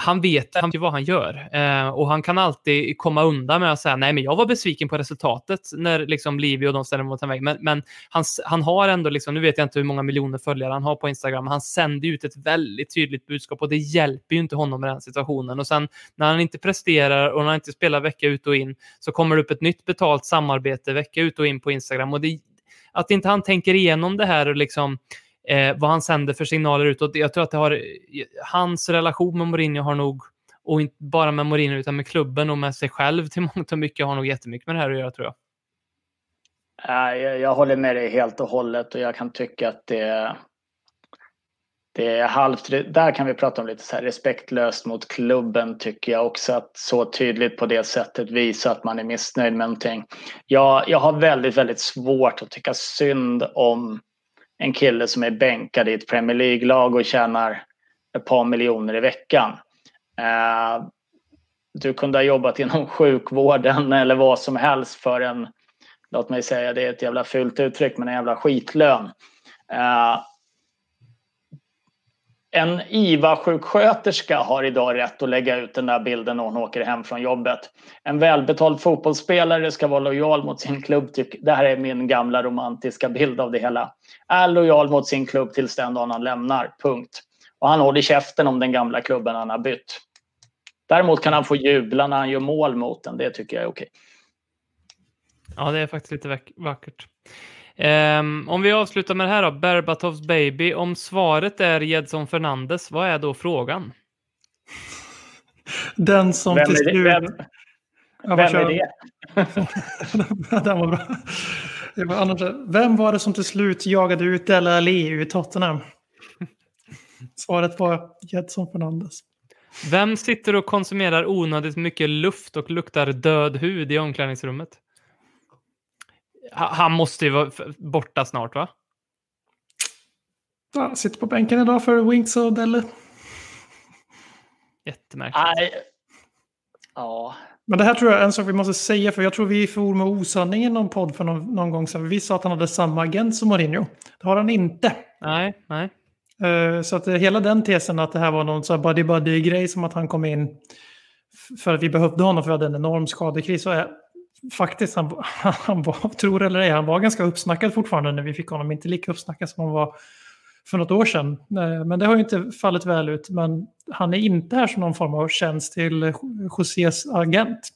han vet han vad han gör eh, och han kan alltid komma undan med att säga nej, men jag var besviken på resultatet när liksom Livio och de ställer mot en väg. Men, men han, han har ändå, liksom, nu vet jag inte hur många miljoner följare han har på Instagram, men han sänder ut ett väldigt tydligt budskap och det hjälper ju inte honom i den situationen. Och sen när han inte presterar och när han inte spelar vecka ut och in så kommer det upp ett nytt betalt samarbete vecka ut och in på Instagram och det, att inte han tänker igenom det här och liksom eh, vad han sänder för signaler utåt. Jag tror att det har, hans relation med Mourinho har nog, och inte bara med Mourinho utan med klubben och med sig själv till mångt och mycket, har nog jättemycket med det här att göra tror jag. Jag, jag håller med dig helt och hållet och jag kan tycka att det, det är halvt, där kan vi prata om lite så här respektlöst mot klubben tycker jag också att så tydligt på det sättet visa att man är missnöjd med någonting. Jag, jag har väldigt, väldigt svårt att tycka synd om en kille som är bänkad i ett Premier League-lag och tjänar ett par miljoner i veckan. Eh, du kunde ha jobbat inom sjukvården eller vad som helst för en, låt mig säga det är ett jävla fult uttryck, men en jävla skitlön. Eh, en IVA-sjuksköterska har idag rätt att lägga ut den där bilden när hon åker hem från jobbet. En välbetald fotbollsspelare ska vara lojal mot sin klubb. Det här är min gamla romantiska bild av det hela. Är lojal mot sin klubb tills den dagen han lämnar. Punkt. Och han håller käften om den gamla klubben han har bytt. Däremot kan han få jubla när han gör mål mot den. Det tycker jag är okej. Ja, det är faktiskt lite vackert. Um, om vi avslutar med det här då, Berbatovs baby. Om svaret är Jedson Fernandes, vad är då frågan? Den som vem till slut... Vem, ja, vem är det? Den var bra. Det var annars, vem var det som till slut jagade ut Dele Alli ur Tottenham? Svaret var Jedson Fernandes. Vem sitter och konsumerar onödigt mycket luft och luktar död hud i omklädningsrummet? Han måste ju vara borta snart, va? Ja, sitter på bänken idag för Winks och Delle. Jättemärkligt. Nej. Ja. Men det här tror jag är en sak vi måste säga, för jag tror vi for med osanning i någon podd för någon, någon gång sedan. Vi sa att han hade samma agent som Mourinho. Det har han inte. Nej, nej. Uh, så att uh, hela den tesen att det här var någon så buddy-buddy-grej som att han kom in för att vi behövde honom för att vi hade en enorm skadekris. Så är faktiskt, han, han var, tror eller ej, han var ganska uppsnackad fortfarande när vi fick honom. Inte lika uppsnackad som han var för något år sedan. Eh, men det har ju inte fallit väl ut. Men han är inte här som någon form av tjänst till Josés agent.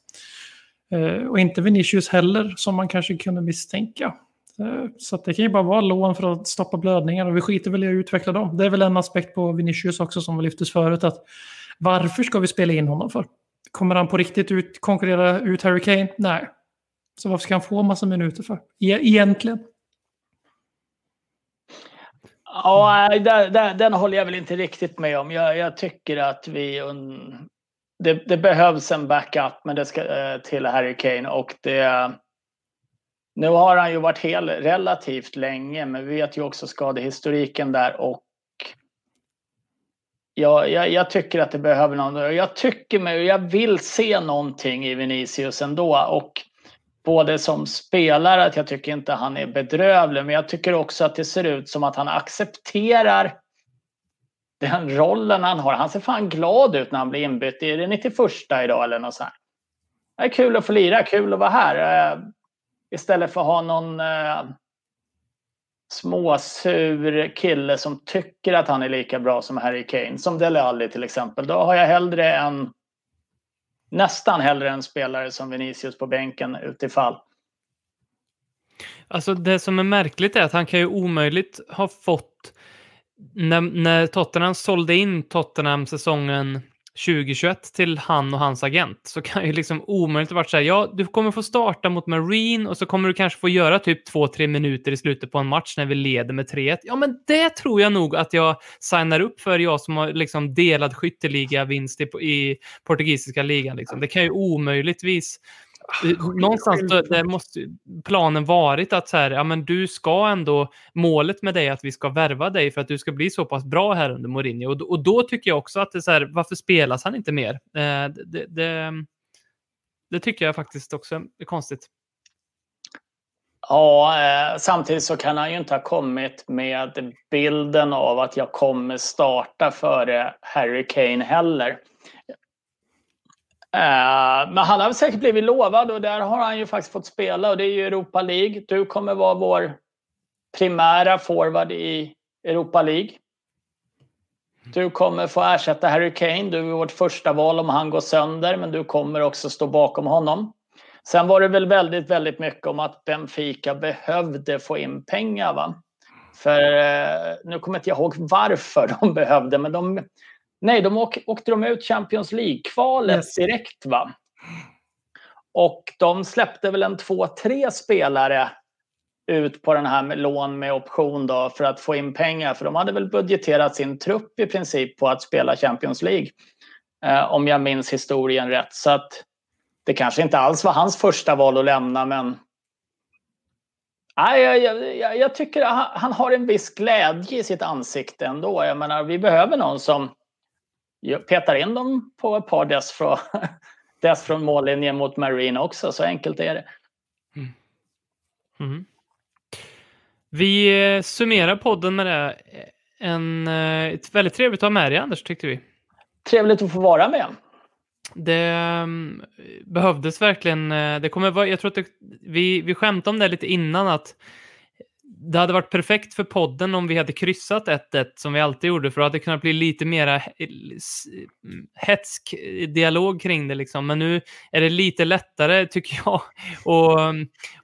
Eh, och inte Vinicius heller, som man kanske kunde misstänka. Eh, så det kan ju bara vara lån för att stoppa blödningar och vi skiter väl i att utveckla dem. Det är väl en aspekt på Vinicius också som lyftes förut. att Varför ska vi spela in honom för? Kommer han på riktigt ut, konkurrera ut Harry Kane? Nej. Så varför ska han få massa minuter för? E egentligen. Ja, den, den håller jag väl inte riktigt med om. Jag, jag tycker att vi... Det, det, behövs en backup men det ska, eh, till Harry Kane och det... Nu har han ju varit hel relativt länge men vi vet ju också skadehistoriken där och jag, jag, jag, tycker att det behöver någon. Jag tycker mig, jag vill se någonting i Vinicius ändå och både som spelare att jag tycker inte han är bedrövlig, men jag tycker också att det ser ut som att han accepterar den rollen han har. Han ser fan glad ut när han blir inbytt. Är det 91 idag eller något sånt? Det är kul att få lira, kul att vara här. Eh, istället för att ha någon eh, småsur kille som tycker att han är lika bra som Harry Kane, som Dele Alli till exempel. Då har jag hellre en nästan hellre en spelare som Vinicius på bänken utifall. Alltså det som är märkligt är att han kan ju omöjligt ha fått när, när Tottenham sålde in Tottenham säsongen 2021 till han och hans agent så kan ju liksom omöjligt varit så här, ja, du kommer få starta mot Marine och så kommer du kanske få göra typ två, tre minuter i slutet på en match när vi leder med 3-1. Ja, men det tror jag nog att jag signar upp för, jag som har liksom delad skytteliga-vinst i, i portugisiska ligan. Liksom. Det kan ju omöjligtvis Någonstans då, där måste planen varit att så här, ja, men du ska ändå, målet med dig är att vi ska värva dig för att du ska bli så pass bra här under Mourinho. Och, och då tycker jag också att det är så här, varför spelas han inte mer? Eh, det, det, det, tycker jag faktiskt också är konstigt. Ja, eh, samtidigt så kan han ju inte ha kommit med bilden av att jag kommer starta före Harry Kane heller. Eh, men han har säkert blivit lovad och där har han ju faktiskt fått spela och det är ju Europa League. Du kommer vara vår primära forward i Europa League. Du kommer få ersätta Harry Kane. Du är vårt första val om han går sönder, men du kommer också stå bakom honom. Sen var det väl väldigt, väldigt mycket om att Benfica behövde få in pengar. Va? För eh, nu kommer inte jag ihåg varför de behövde, men de Nej, de åk, åkte de ut Champions League-kvalet yes. direkt va? Och de släppte väl en två, tre spelare ut på den här med lån med option då för att få in pengar. För de hade väl budgeterat sin trupp i princip på att spela Champions League. Eh, om jag minns historien rätt. Så att det kanske inte alls var hans första val att lämna men Nej, jag, jag, jag tycker han, han har en viss glädje i sitt ansikte ändå. Jag menar, vi behöver någon som jag petar in dem på ett par dess från, dess från mållinjen mot Marine också. Så enkelt är det. Mm. Mm. Vi eh, summerar podden med det. En, eh, ett väldigt trevligt att ha med dig, Anders, tyckte vi. Trevligt att få vara med. Det um, behövdes verkligen. Eh, det kommer vara, jag tror att det, vi, vi skämtade om det lite innan att det hade varit perfekt för podden om vi hade kryssat 1-1 som vi alltid gjorde, för då hade det kunnat bli lite mera hetsk dialog kring det. Liksom. Men nu är det lite lättare, tycker jag, att,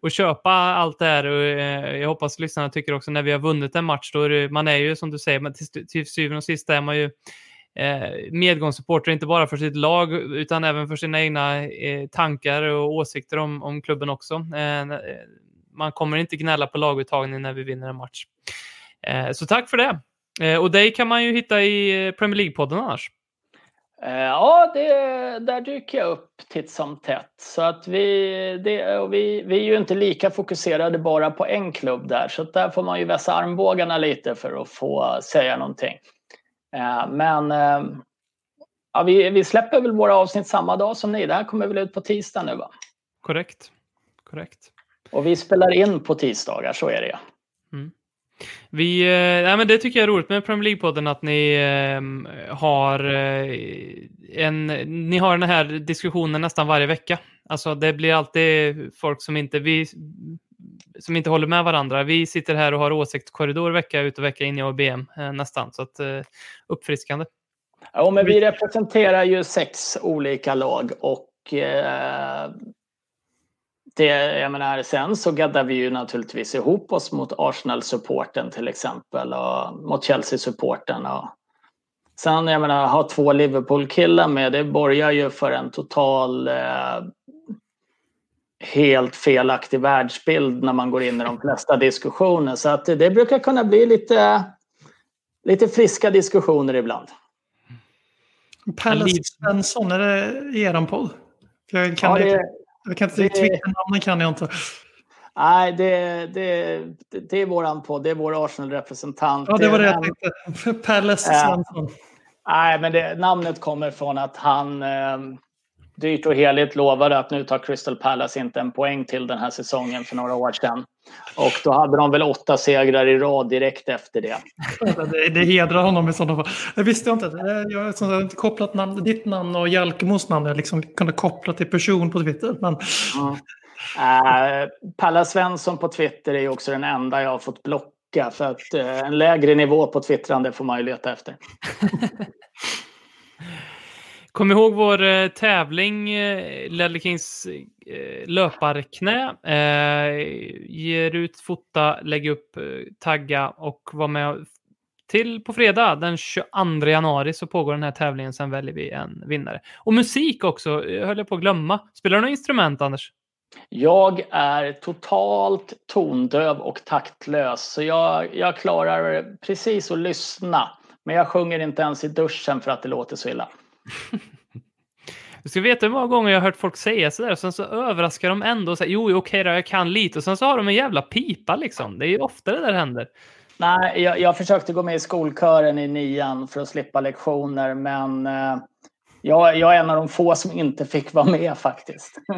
att köpa allt det här. Och eh, jag hoppas lyssnarna tycker också när vi har vunnit en match, då är det, man är ju som du säger, till, till syvende och sist är man ju eh, medgångssupporter, inte bara för sitt lag utan även för sina egna eh, tankar och åsikter om, om klubben också. Man kommer inte gnälla på laguttagning när vi vinner en match. Eh, så tack för det. Eh, och dig kan man ju hitta i eh, Premier League-podden annars. Ja, det, där dyker jag upp titt som tätt. Så att vi, det, och vi, vi är ju inte lika fokuserade bara på en klubb där. Så där får man ju vässa armbågarna lite för att få säga någonting. Men ja, vi, vi släpper väl våra avsnitt samma dag som ni. Det här kommer väl ut på tisdag nu va? Korrekt. Korrekt. Och vi spelar in på tisdagar, så är det. Mm. Vi, eh, men det tycker jag är roligt med Premier League-podden att ni eh, har eh, en, ni har den här diskussionen nästan varje vecka. Alltså det blir alltid folk som inte, vi, som inte håller med varandra. Vi sitter här och har åsiktskorridor vecka ut och vecka in i ABM eh, nästan, så att eh, uppfriskande. Ja, men vi representerar ju sex olika lag och eh, det, jag menar, sen så gaddar vi ju naturligtvis ihop oss mot Arsenal-supporten till exempel och mot Chelsea-supporten. Och sen, jag menar, ha två Liverpool-killar med, det borgar ju för en total eh, helt felaktig världsbild när man går in i de flesta diskussioner. Så att det brukar kunna bli lite, lite friska diskussioner ibland. Pelle Svensson, är det er podd? Jag kan ja, det, jag kan inte, det... Twitter-namnen kan jag inte. Nej, det, det, det är våran podd. Det är vår Arsenal-representant. Ja, det var det jag tänkte. Pelle Svensson. Nej, men det, namnet kommer från att han... Dyrt och heligt lovade att nu tar Crystal Palace inte en poäng till den här säsongen för några år sedan. Och då hade de väl åtta segrar i rad direkt efter det. Det, det hedrar honom i sådana fall. Det visste jag inte. Jag har där kopplat namn, ditt namn och Jalkemos namn. Jag liksom kunde koppla till person på Twitter. Men Uh, Palla Svensson på Twitter är också den enda jag har fått blocka. För att eh, en lägre nivå på twittrande får man ju leta efter. Kom ihåg vår eh, tävling, eh, eh, löparknä. Eh, ger ut, fota, lägg upp, eh, tagga och var med till på fredag den 22 januari så pågår den här tävlingen. Sen väljer vi en vinnare. Och musik också, eh, höll jag på att glömma. Spelar du något instrument, Anders? Jag är totalt tondöv och taktlös. Så jag, jag klarar precis att lyssna. Men jag sjunger inte ens i duschen för att det låter så illa. Du ska veta hur många gånger jag har hört folk säga sådär och sen så överraskar de ändå och säger jo, okej då, jag kan lite och sen så har de en jävla pipa liksom. Det är ju ofta det där händer. Nej, jag, jag försökte gå med i skolkören i nian för att slippa lektioner. Men eh, jag, jag är en av de få som inte fick vara med faktiskt.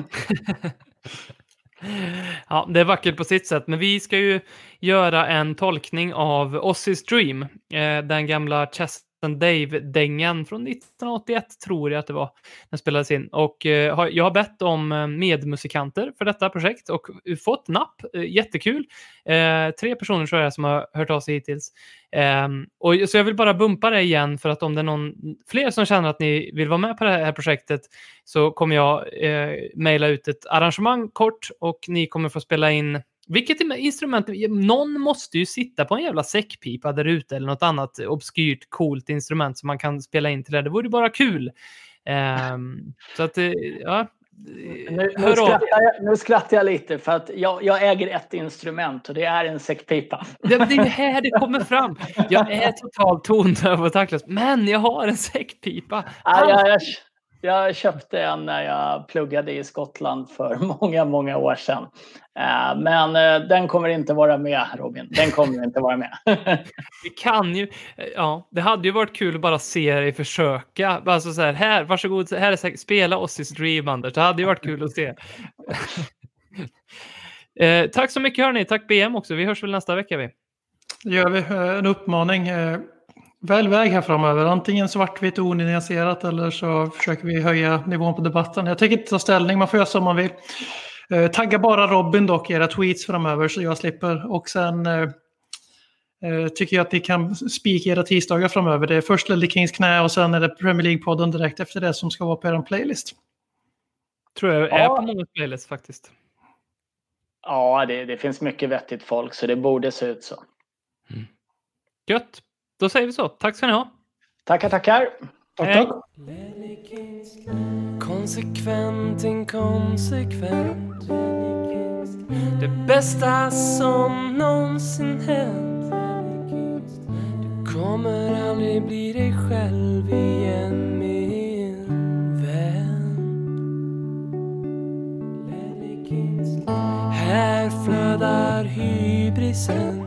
Ja, det är vackert på sitt sätt, men vi ska ju göra en tolkning av Ozzy's Dream, eh, den gamla Chess and Dave-dängan från 1981, tror jag att det var, den spelades in. Och eh, har- jag har bett om eh, medmusikanter för detta projekt och eh, fått napp. Eh, jättekul. Eh, tre personer tror jag som har hört av sig hittills. Ehm, och, så jag vill bara bumpa det igen för att om det är någon fler som känner att ni vill vara med på det här projektet så kommer jag eh, mejla ut ett arrangemang kort och ni kommer få spela in vilket instrument? Någon måste ju sitta på en jävla säckpipa där ute eller något annat obskyrt coolt instrument som man kan spela in till det. Det vore bara kul. Ehm, så att, eh, ja. Nu, nu, av skrattar jag, nu skrattar jag lite för att jag, jag äger ett instrument och det är en säckpipa. Det, det är här det kommer fram. Jag är totalt tondöv och taktlös, men jag har en säckpipa. Ja, jag, jag, jag köpte en när jag pluggade i Skottland för många, många år sedan. Eh, Men eh, den kommer inte vara med, Robin. Den kommer inte vara med. Vi kan ju, ja, det hade ju varit kul att bara se dig försöka. Alltså så här, här, varsågod, här är säkert, spela Ozzy's Dream, Anders. Det hade ju varit kul att se. eh, tack så mycket hörni, tack BM också. Vi hörs väl nästa vecka vi. Då gör vi en uppmaning. Välj väg här framöver. Antingen svartvitt och onyanserat eller så försöker vi höja nivån på debatten. Jag tänker inte ta ställning, man får göra som man vill. Eh, Tagga bara Robin dock i era tweets framöver så jag slipper. Och sen eh, eh, tycker jag att ni kan spika era tisdagar framöver. Det är först Ledley Kings knä och sen är det Premier League-podden direkt efter det som ska vara på er playlist. Tror jag är Ja. på många playlists faktiskt. Ja, det, det finns mycket vettigt folk så det borde se ut så. Gött. Då säger vi så. Tack ska ni ha. Tackar, tackar. Tack. Konsekvent, inkonsekvent Det bästa som någonsin hänt Du kommer aldrig bli dig själv igen min vän Här flödar hybrisen